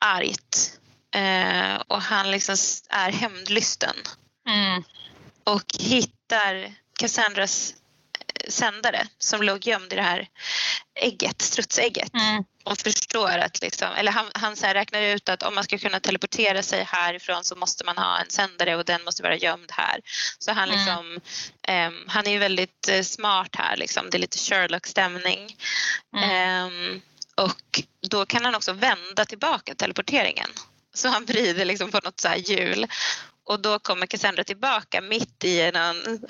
argt. Eh, och han liksom är hämndlysten. Mm. Och hittar Cassandras sändare som låg gömd i det här ägget, strutsägget. Mm. Och förstår att liksom, eller han, han så räknar ut att om man ska kunna teleportera sig härifrån så måste man ha en sändare och den måste vara gömd här. Så han mm. liksom, um, han är ju väldigt uh, smart här liksom. Det är lite Sherlock-stämning. Mm. Um, och då kan han också vända tillbaka teleporteringen. Så han vrider liksom på något så här hjul och då kommer Cassandra tillbaka mitt i en,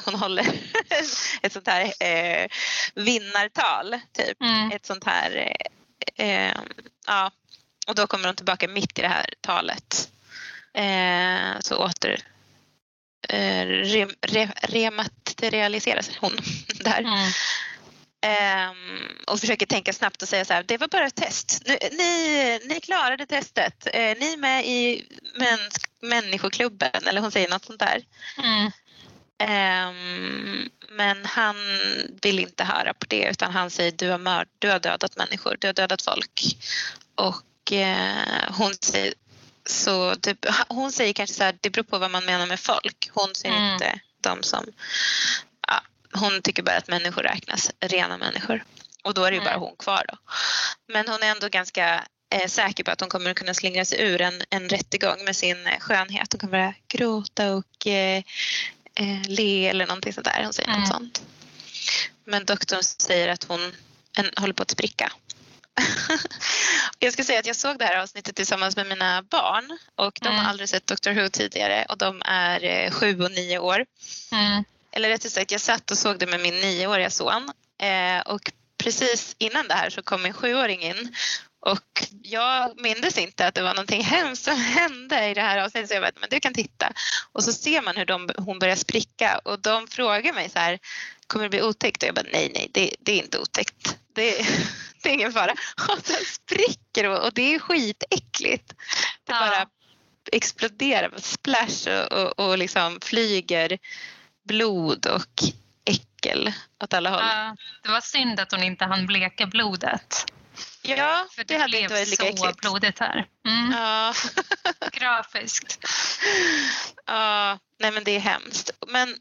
hon håller ett sånt här eh, vinnartal, typ. Mm. Ett sånt här, eh, eh, ja. Och då kommer hon tillbaka mitt i det här talet. Eh, så åter eh, re, re, rematerialiseras hon där. Mm. Um, och försöker tänka snabbt och säga så här, det var bara ett test. Ni, ni klarade testet. Uh, ni är med i mäns, människoklubben eller hon säger något sånt där. Mm. Um, men han vill inte höra på det utan han säger du har, mörd, du har dödat människor, du har dödat folk. Och uh, hon säger så typ, hon säger kanske så här, det beror på vad man menar med folk. Hon ser Mm. inte de som, hon tycker bara att människor räknas, rena människor. Och då är det ju bara Mm. hon kvar då. Men hon är ändå ganska eh, säker på att hon kommer kunna slingra sig ur en, en rättegång med sin eh, skönhet. Hon kommer börja gråta och eh, eh, le eller någonting sånt där. Hon säger Mm. något sånt. Men doktorn säger att hon en, håller på att spricka. jag ska säga att jag såg det här avsnittet tillsammans med mina barn och de Mm. har aldrig sett Doctor Who tidigare och de är eh, sju och nio år. Mm. Eller rättare sagt, jag satt och såg det med min nioåriga son eh, och precis innan det här så kom min sjuåring in och jag mindes inte att det var någonting hemskt som hände i det här avsnittet så jag bara, men du kan titta. Och så ser man hur de, hon börjar spricka och de frågar mig så här, kommer det bli otäckt? Och jag bara, nej, nej, det, det är inte otäckt. Det, det är ingen fara. Och den spricker och, och det är skitäckligt. Det Ja. bara exploderar, splash och, och, och liksom flyger blod och äckel åt alla håll. Ja, det var synd att hon inte hann bleka blodet. Ja, För det, det, hade blev inte varit lika så äckligt. blodigt här. Mm. Ja. Grafiskt. ja, nej men det är hemskt. Men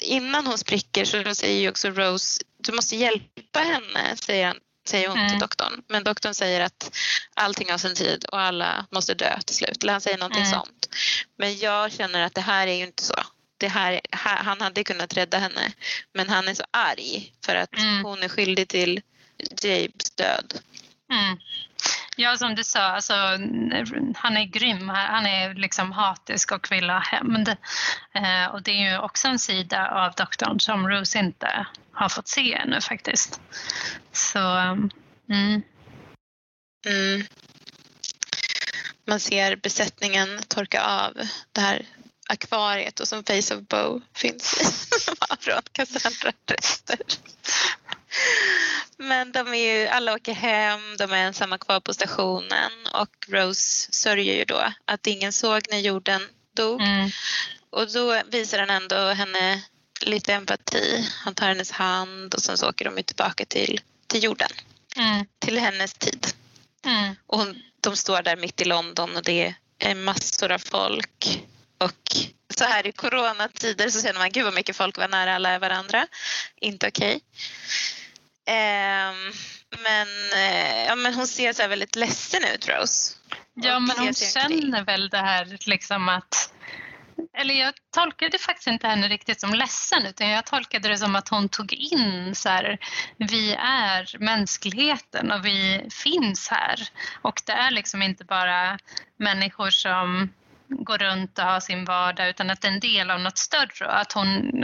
innan hon spricker så säger ju också Rose, du måste hjälpa henne, säger, han, säger hon till Mm. doktorn. Men doktorn säger att allting har sin tid och alla måste dö till slut. Eller han säger någonting Mm. sånt. Men jag känner att det här är ju inte så. Det här, ha- han hade kunnat rädda henne men han är så arg för att Mm. hon är skyldig till Jabes död. Mm. Ja, som du sa, alltså, han är grym. Han är liksom hatisk och vill ha hämnd. Eh, och det är ju också en sida av doktorn som Rose inte har fått se ännu faktiskt. Så, mm. Mm. Man ser besättningen torka av det här akvariet och som Face of Bow finns i. Från Cassandra-rester. Men de är ju, alla åker hem, de är ensamma kvar på stationen och Rose sörjer ju då att ingen såg när jorden dog. Mm. Och då visar han ändå henne lite empati. Han tar hennes hand och sen så åker de ju tillbaka till, till jorden, Mm. till hennes tid. Mm. Och hon, de står där mitt i London och det är massor av folk. Och så här i coronatider så känner man gud vad mycket folk var nära alla varandra. Inte okej. Ehm, men, eh, ja, men hon ser så här väldigt ledsen ut Rose. Ja, men hon känner väl det här liksom att... Eller jag tolkade faktiskt inte henne riktigt som ledsen utan jag tolkade det som att hon tog in så här, vi är mänskligheten och vi finns här. Och det är liksom inte bara människor som går runt och har sin vardag utan att det är en del av något större att hon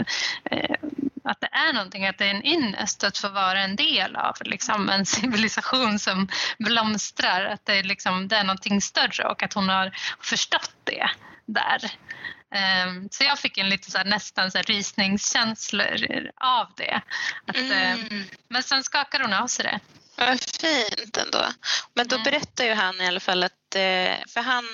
eh, att det är någonting, att det är en ynnest att få vara en del av liksom, en civilisation som blomstrar, att det är, liksom, det är någonting större och att hon har förstått det där. Ehm, Så jag fick en lite så här, nästan så här rysningskänslor av det. Att, eh, Mm. Men sen skakar hon av sig det. Vad fint ändå. Men då Mm. berättar ju han i alla fall att, eh, för han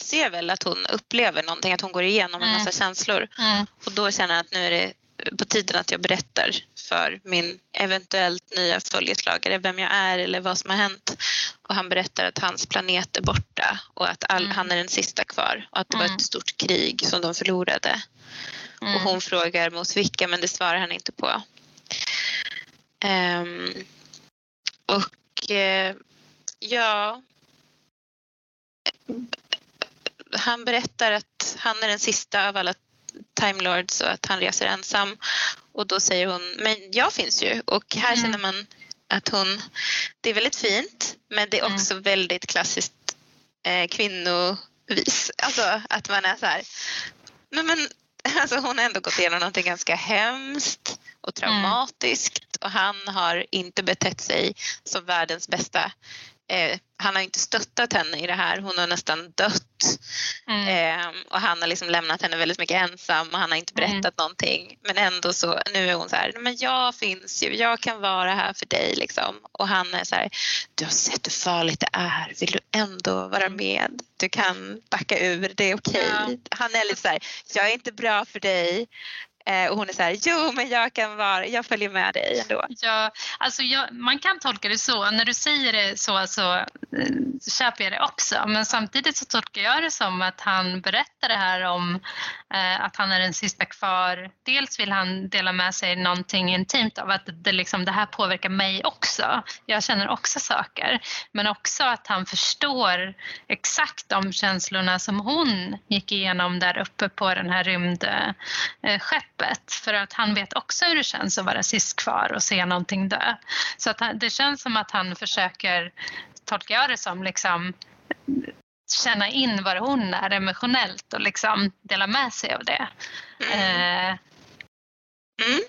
ser väl att hon upplever någonting, att hon går igenom en Mm. massa känslor. Mm. Och då känner han att nu är det på tiden att jag berättar för min eventuellt nya följeslagare vem jag är eller vad som har hänt. Och han berättar att hans planet är borta och att all, Mm. han är den sista kvar och att det var Mm. ett stort krig som de förlorade. Mm. Och hon frågar mot vilka men det svarar han inte på. Ehm, och eh, ja, han berättar att han är den sista av alla Time Lords och att han reser ensam. Och då säger hon, men jag finns ju. Och här Mm. känner man att hon, det är väldigt fint men det är Mm. också väldigt klassiskt eh, kvinnovis. Alltså att man är så här, men, men alltså hon har ändå gått igenom någonting ganska hemskt och traumatiskt och han har inte betett sig som världens bästa. Eh, han har inte stöttat henne i det här. Hon har nästan dött. Mm. Eh, och han har liksom lämnat henne väldigt mycket ensam och han har inte berättat Mm. någonting. Men ändå så, nu är hon så här, men jag finns ju, jag kan vara här för dig liksom. Och han är så här, du har sett hur farligt det är, vill du ändå vara Mm. med? Du kan backa ur, det är okej. Ja. Han är lite så här, jag är inte bra för dig. Eh, och hon är så här, jo men jag kan vara, jag följer med dig ändå. Ja, alltså jag, man kan tolka det så. När du säger det så, så eh, köper jag det också. Men samtidigt så tolkar jag det som att han berättar det här om eh, att han är den sista kvar. Dels vill han dela med sig någonting intimt av att det, liksom, det här påverkar mig också. Jag känner också saker. Men också att han förstår exakt de känslorna som hon gick igenom där uppe på den här rymdskeppet. För att han vet också hur det känns att vara sist kvar och se någonting dö. Så att han, det känns som att han försöker, tolkar jag det som, liksom känna in var hon är emotionellt och liksom dela med sig av det. Mm. Eh, Mm.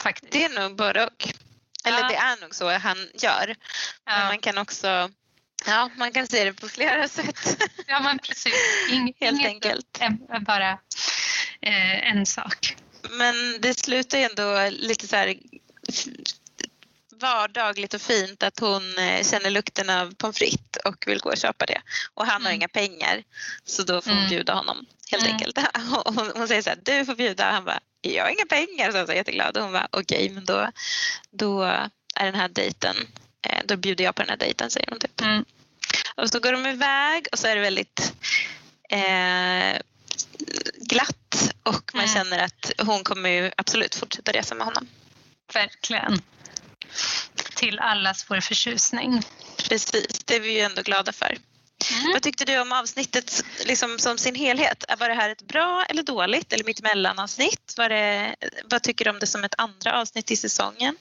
faktiskt. Det är nog både och. Eller Ja. det är nog så han gör. Men Ja. man kan också, ja man kan se det på flera sätt. Ja men precis. Ing, Helt inget enkelt. är är bara eh, en sak. Men det slutar ju ändå lite så här vardagligt och fint att hon eh, känner lukten av pommes frites och vill gå och köpa det. Och han har Mm. inga pengar så då får hon Mm. bjuda honom helt Mm. enkelt. Och hon, hon säger så här, du får bjuda. Han bara, jag har inga pengar. Så han är jätteglad. Och hon bara, okej men då, då är den här dejten, eh, då bjuder jag på den här dejten säger hon typ. Mm. Och så går de iväg och så är det väldigt eh, glatt och man Mm. känner att hon kommer ju absolut fortsätta resa med honom. Verkligen. Till allas vår förtjusning. Precis, det är vi ju ändå glada för. Mm. Vad tyckte du om avsnittet liksom som sin helhet? Var det här ett bra eller dåligt eller mittemellan avsnitt? Var det, vad tycker du om det som ett andra avsnitt i säsongen?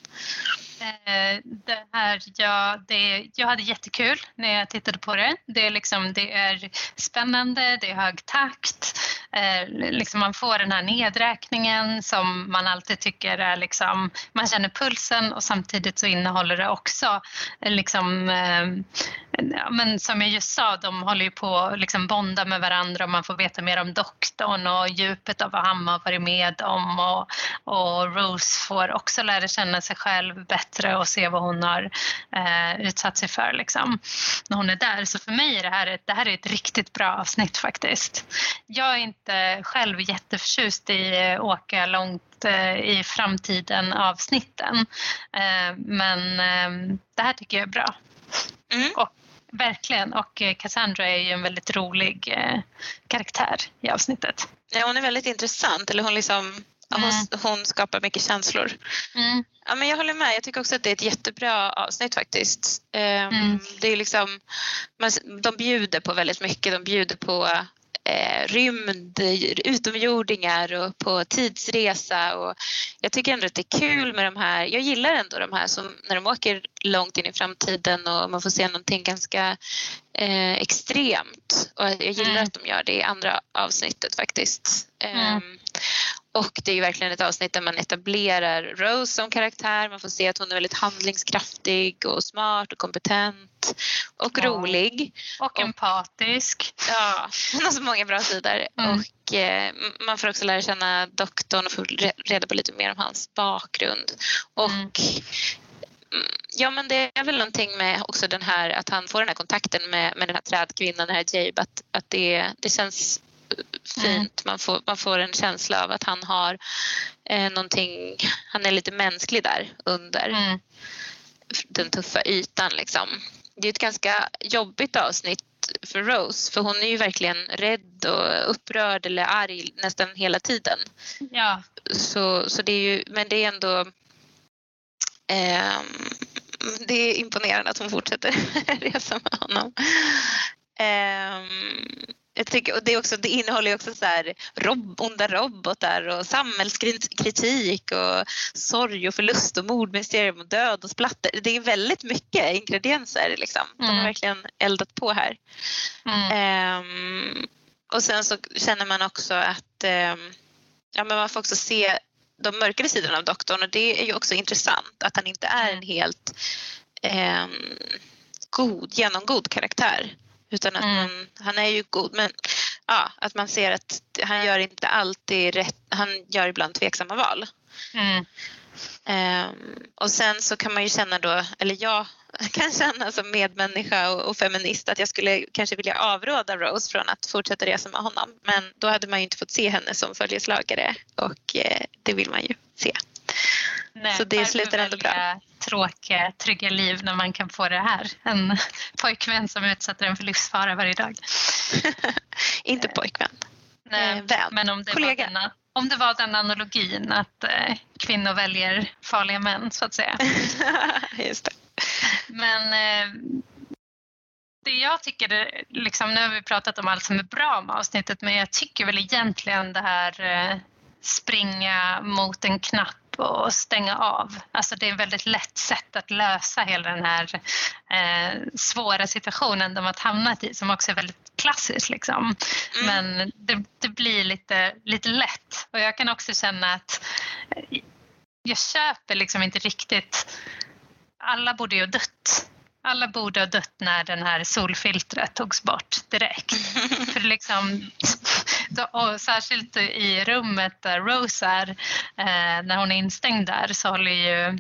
Eh, det här, ja, det, jag hade jättekul när jag tittade på det. Det är, liksom, det är spännande, det är hög takt. Eh, liksom man får den här nedräkningen som man alltid tycker är liksom, man känner pulsen och samtidigt så innehåller det också eh, liksom, eh, ja, men som jag just sa, de håller ju på att liksom bonda med varandra och man får veta mer om doktorn och djupet av vad han har varit med om och, och Rose får också lära känna sig själv bättre och se vad hon har eh, utsatt sig för liksom, när hon är där. Så för mig är det här, ett, det här är ett riktigt bra avsnitt faktiskt. Jag är inte själv jätteförtjust i åka långt eh, i framtiden avsnitten. Eh, men eh, det här tycker jag är bra. Mm. Och, verkligen. Och Cassandra är ju en väldigt rolig karaktär i avsnittet. Ja, hon är väldigt intressant. Eller hon, liksom, ja, hon, Mm. hon skapar mycket känslor. Mm. Ja, men jag håller med. Jag tycker också att det är ett jättebra avsnitt faktiskt. Ehm, Mm. Det är liksom, man, de bjuder på väldigt mycket. De bjuder på eh, rymd, utomjordingar och på tidsresa. Och jag tycker ändå att det är kul med de här. Jag gillar ändå de här som när de åker långt in i framtiden och man får se någonting ganska eh, extremt. Och jag gillar Mm. att de gör det i andra avsnittet faktiskt. Mm. Ehm, och det är ju verkligen ett avsnitt där man etablerar Rose som karaktär. Man får se att hon är väldigt handlingskraftig och smart och kompetent och Ja. rolig. Och empatisk. Ja, hon har så många bra sidor. Mm. Och eh, man får också lära känna doktorn och få re- reda på lite mer om hans bakgrund. Och Mm. mm, Ja men det är väl någonting med också den här att han får den här kontakten med, med den här trädkvinnan, den här Jabe, att, att det, det känns fint. Man, får, man får en känsla av att han har eh, någonting, han är lite mänsklig där under Mm. den tuffa ytan liksom. Det är ett ganska jobbigt avsnitt för Rose för hon är ju verkligen rädd och upprörd eller arg nästan hela tiden. Ja, Så, så det är ju, men det är ändå ehm, det är imponerande att hon fortsätter resa med honom. Ehm, jag tycker, och det, också, det innehåller också så här rob, onda robotar och samhällskritik och sorg och förlust och mordmysterium och död och splatter. Det är väldigt mycket ingredienser. Liksom. De har Mm. verkligen eldat på här. mm. Ehm, och sen så känner man också att ehm, ja, men man får också se de mörkare sidorna av doktorn och det är ju också intressant att han inte är en helt ehm, god, genomgod karaktär. Utan att Mm. man, han är ju god men ja, att man ser att han gör inte alltid rätt, han gör ibland tveksamma val. Mm. Ehm, och sen så kan man ju känna då, eller jag kan känna som medmänniska och, och, feminist att jag skulle kanske vilja avråda Rose från att fortsätta resa med honom. Men då hade man ju inte fått se henne som följeslagare och eh, det vill man ju se. Nej, så det slutar ändå bra. tråkiga, trygga liv när man kan få det här. En pojkvän som utsätter en för livsfara varje dag. inte pojkvän. Nej, eh, vän. Men om det Kollega. Var denna, om det var den analogin att eh, kvinnor väljer farliga män så att säga. Just det. Men eh, det jag tycker, det, liksom, nu har vi pratat om allt som är bra med avsnittet men jag tycker väl egentligen det här eh, springa mot en knapp och stänga av. Alltså det är ett väldigt lätt sätt att lösa hela den här eh, svåra situationen de har hamnat i som också är väldigt klassiskt. Liksom. Mm. Men det, det, blir lite, lite lätt och jag kan också känna att jag köper liksom inte riktigt alla borde ju ha dött alla borde ha dött när den här solfiltret togs bort direkt. För liksom, och särskilt i rummet där Rose är, eh, när hon är instängd där så håller ju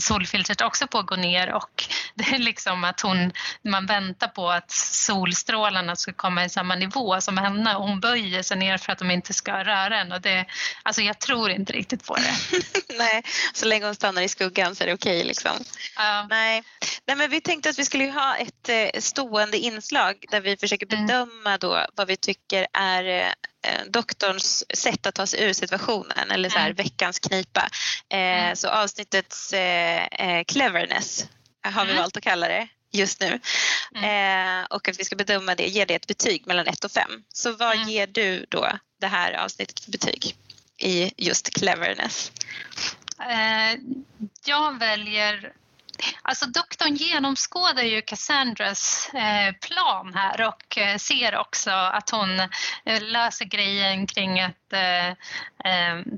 solfiltret också på att gå ner och det är liksom att hon, man väntar på att solstrålarna ska komma i samma nivå som henne och hon böjer sig ner för att de inte ska röra henne. Och det, alltså jag tror inte riktigt på det. Nej, så länge hon stannar i skuggan så är det okej okay, liksom. Uh. Nej. Nej, men vi tänkte att vi skulle ha ett eh, stående inslag där vi försöker mm. bedöma då vad vi tycker är eh, Eh, doktorns sätt att ta sig ur situationen eller så här, mm. veckans knipa. Eh, mm. Så avsnittets eh, eh, cleverness har vi mm. valt att kalla det just nu. Mm. Eh, och att vi ska bedöma det, ge det ett betyg mellan 1 och 5. Så vad mm. ger du då det här avsnittet för betyg i just cleverness? Eh, jag väljer Alltså doktorn genomskådar ju Cassandras eh, plan här och eh, ser också att hon eh, löser grejen kring att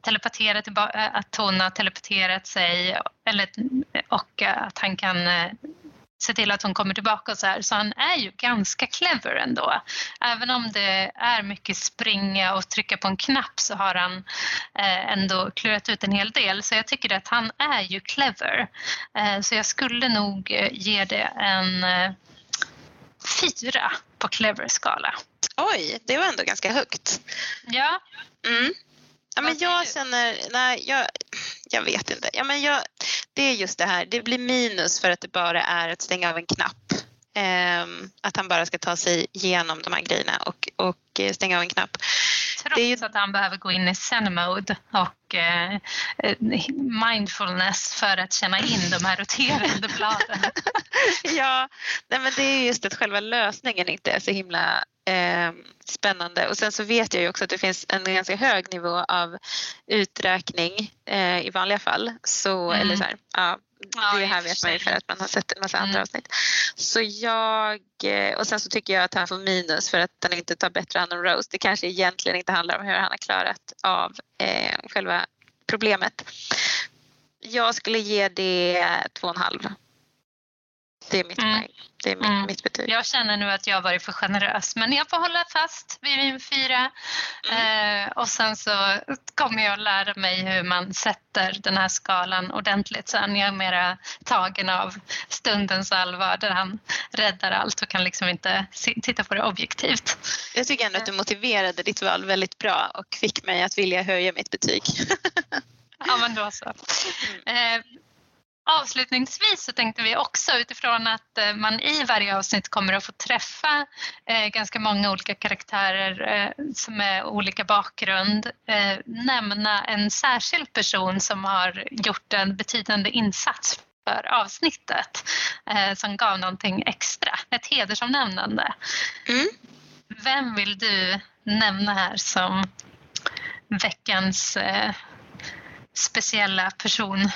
telepatera att hon har telepaterat sig eller, och att han kan se till att hon kommer tillbaka och så här. Så han är ju ganska clever ändå. Även om det är mycket springa och trycka på en knapp så har han eh, ändå klurat ut en hel del. Så jag tycker att han är ju clever. Eh, så jag skulle nog eh, ge det en fyra på clever-skala. Oj, det var ändå ganska högt. Ja. Mm. Ja, men jag känner, nej, jag, jag vet inte. Ja, men jag, det är just det här, det blir minus för att det bara är att stänga av en knapp. Um, att han bara ska ta sig igenom de här grejerna och, och eh, stänga av en knapp. Trots ju... att han behöver gå in i zen-mode och eh, eh, mindfulness för att känna in de här roterande bladen. ja, nej men det är just att själva lösningen inte är så himla eh, spännande. Och sen så vet jag ju också att det finns en ganska hög nivå av uträkning eh, i vanliga fall. Så, mm. eller så här, ja, det här vet man ju för att man har sett en massa mm. andra avsnitt. Så jag, eh, och sen så tycker jag att han får minus för att han inte tar bättre hand om Rose. Det kanske egentligen inte handlar om hur han har klarat av eh, själva problemet. Jag skulle ge det två och en halv. Det är mitt mm. poäng. Det är mitt, mm. mitt betyg. Jag känner nu att jag varit för generös men jag får hålla fast vid min fyra. Mm. Eh, och sen så kommer jag lära mig hur man sätter den här skalan ordentligt sen. Jag är mera tagen av stundens allvar där han räddar allt och kan liksom inte titta på det objektivt. Jag tycker ändå att du motiverade ditt val väldigt bra och fick mig att vilja höja mitt betyg. ja men då så. Mm. Eh, Avslutningsvis så tänkte vi också utifrån att eh, man i varje avsnitt kommer att få träffa eh, ganska många olika karaktärer eh, som är olika bakgrund nämna en särskild person som har gjort en betydande insats för avsnittet som gav någonting extra, ett hedersomnämnande. Mm. Vem vill du nämna här som veckans speciella person?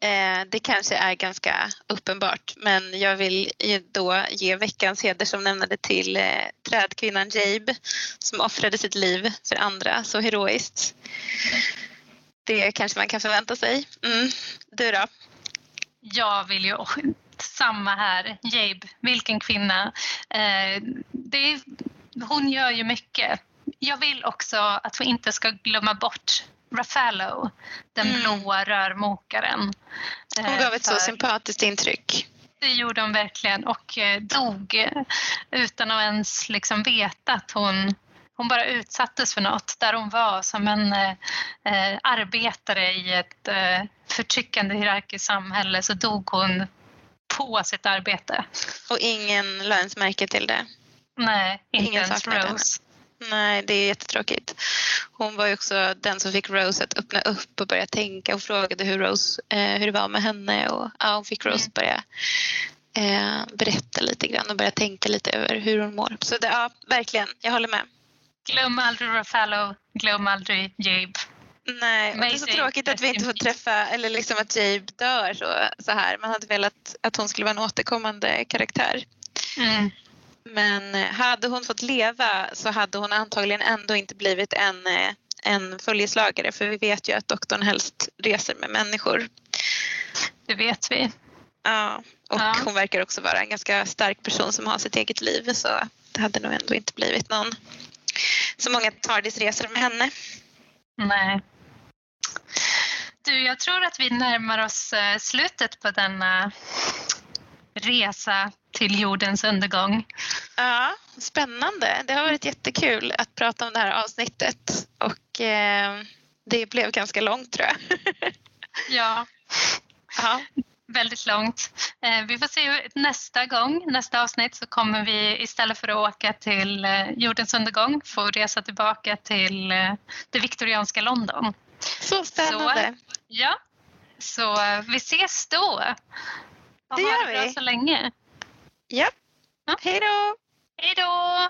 Eh, det kanske är ganska uppenbart men jag vill då ge veckans hedersomnämnande till eh, trädkvinnan Jabe som offrade sitt liv för andra så heroiskt. Det kanske man kan förvänta sig. Mm. Du då? Jag vill ju samma här. Jabe, vilken kvinna. Eh, det, hon gör ju mycket. Jag vill också att vi inte ska glömma bort Raffalo, den mm. blåa rörmokaren Hon gav ett så sympatiskt intryck. Det gjorde hon verkligen och dog utan att ens liksom veta att hon hon bara utsattes för något där hon var som en eh, arbetare i ett eh, förtryckande hierarkiskt samhälle så dog hon på sitt arbete. Och ingen la ens märke till det? Nej, inte ingen ens Rose. Nej, det är jättetråkigt. Hon var ju också den som fick Rose att öppna upp och börja tänka och frågade hur, Rose, eh, hur det var med henne och ja, hon fick Rose mm. börja eh, berätta lite grann och börja tänka lite över hur hon mår. Så det, ja, verkligen, jag håller med. Glöm aldrig Ruffalo, glöm aldrig Jabe. Nej, och det är så tråkigt att vi inte får träffa, eller liksom att Jabe dör så, så här. Man hade velat att hon skulle vara en återkommande karaktär. Mm. Men eh, hade hon fått leva så hade hon antagligen ändå inte blivit en, eh, en följeslagare för vi vet ju att doktorn helst reser med människor. Det vet vi. Ja, och ja. hon verkar också vara en ganska stark person som har sitt eget liv så det hade nog ändå inte blivit någon så många Tardis-resor med henne. Nej. Du, jag tror att vi närmar oss eh, slutet på denna resa till jordens undergång. Ja, spännande. Det har varit jättekul att prata om det här avsnittet och eh, det blev ganska långt tror jag. ja. ja väldigt långt. Eh, vi får se nästa gång, nästa avsnitt så kommer vi istället för att åka till eh, jordens undergång få resa tillbaka till eh, det viktorianska London. Så spännande. Så, ja, så vi ses då. Det gör vi. Ha det bra så länge. Ja. Hej då. Hej då.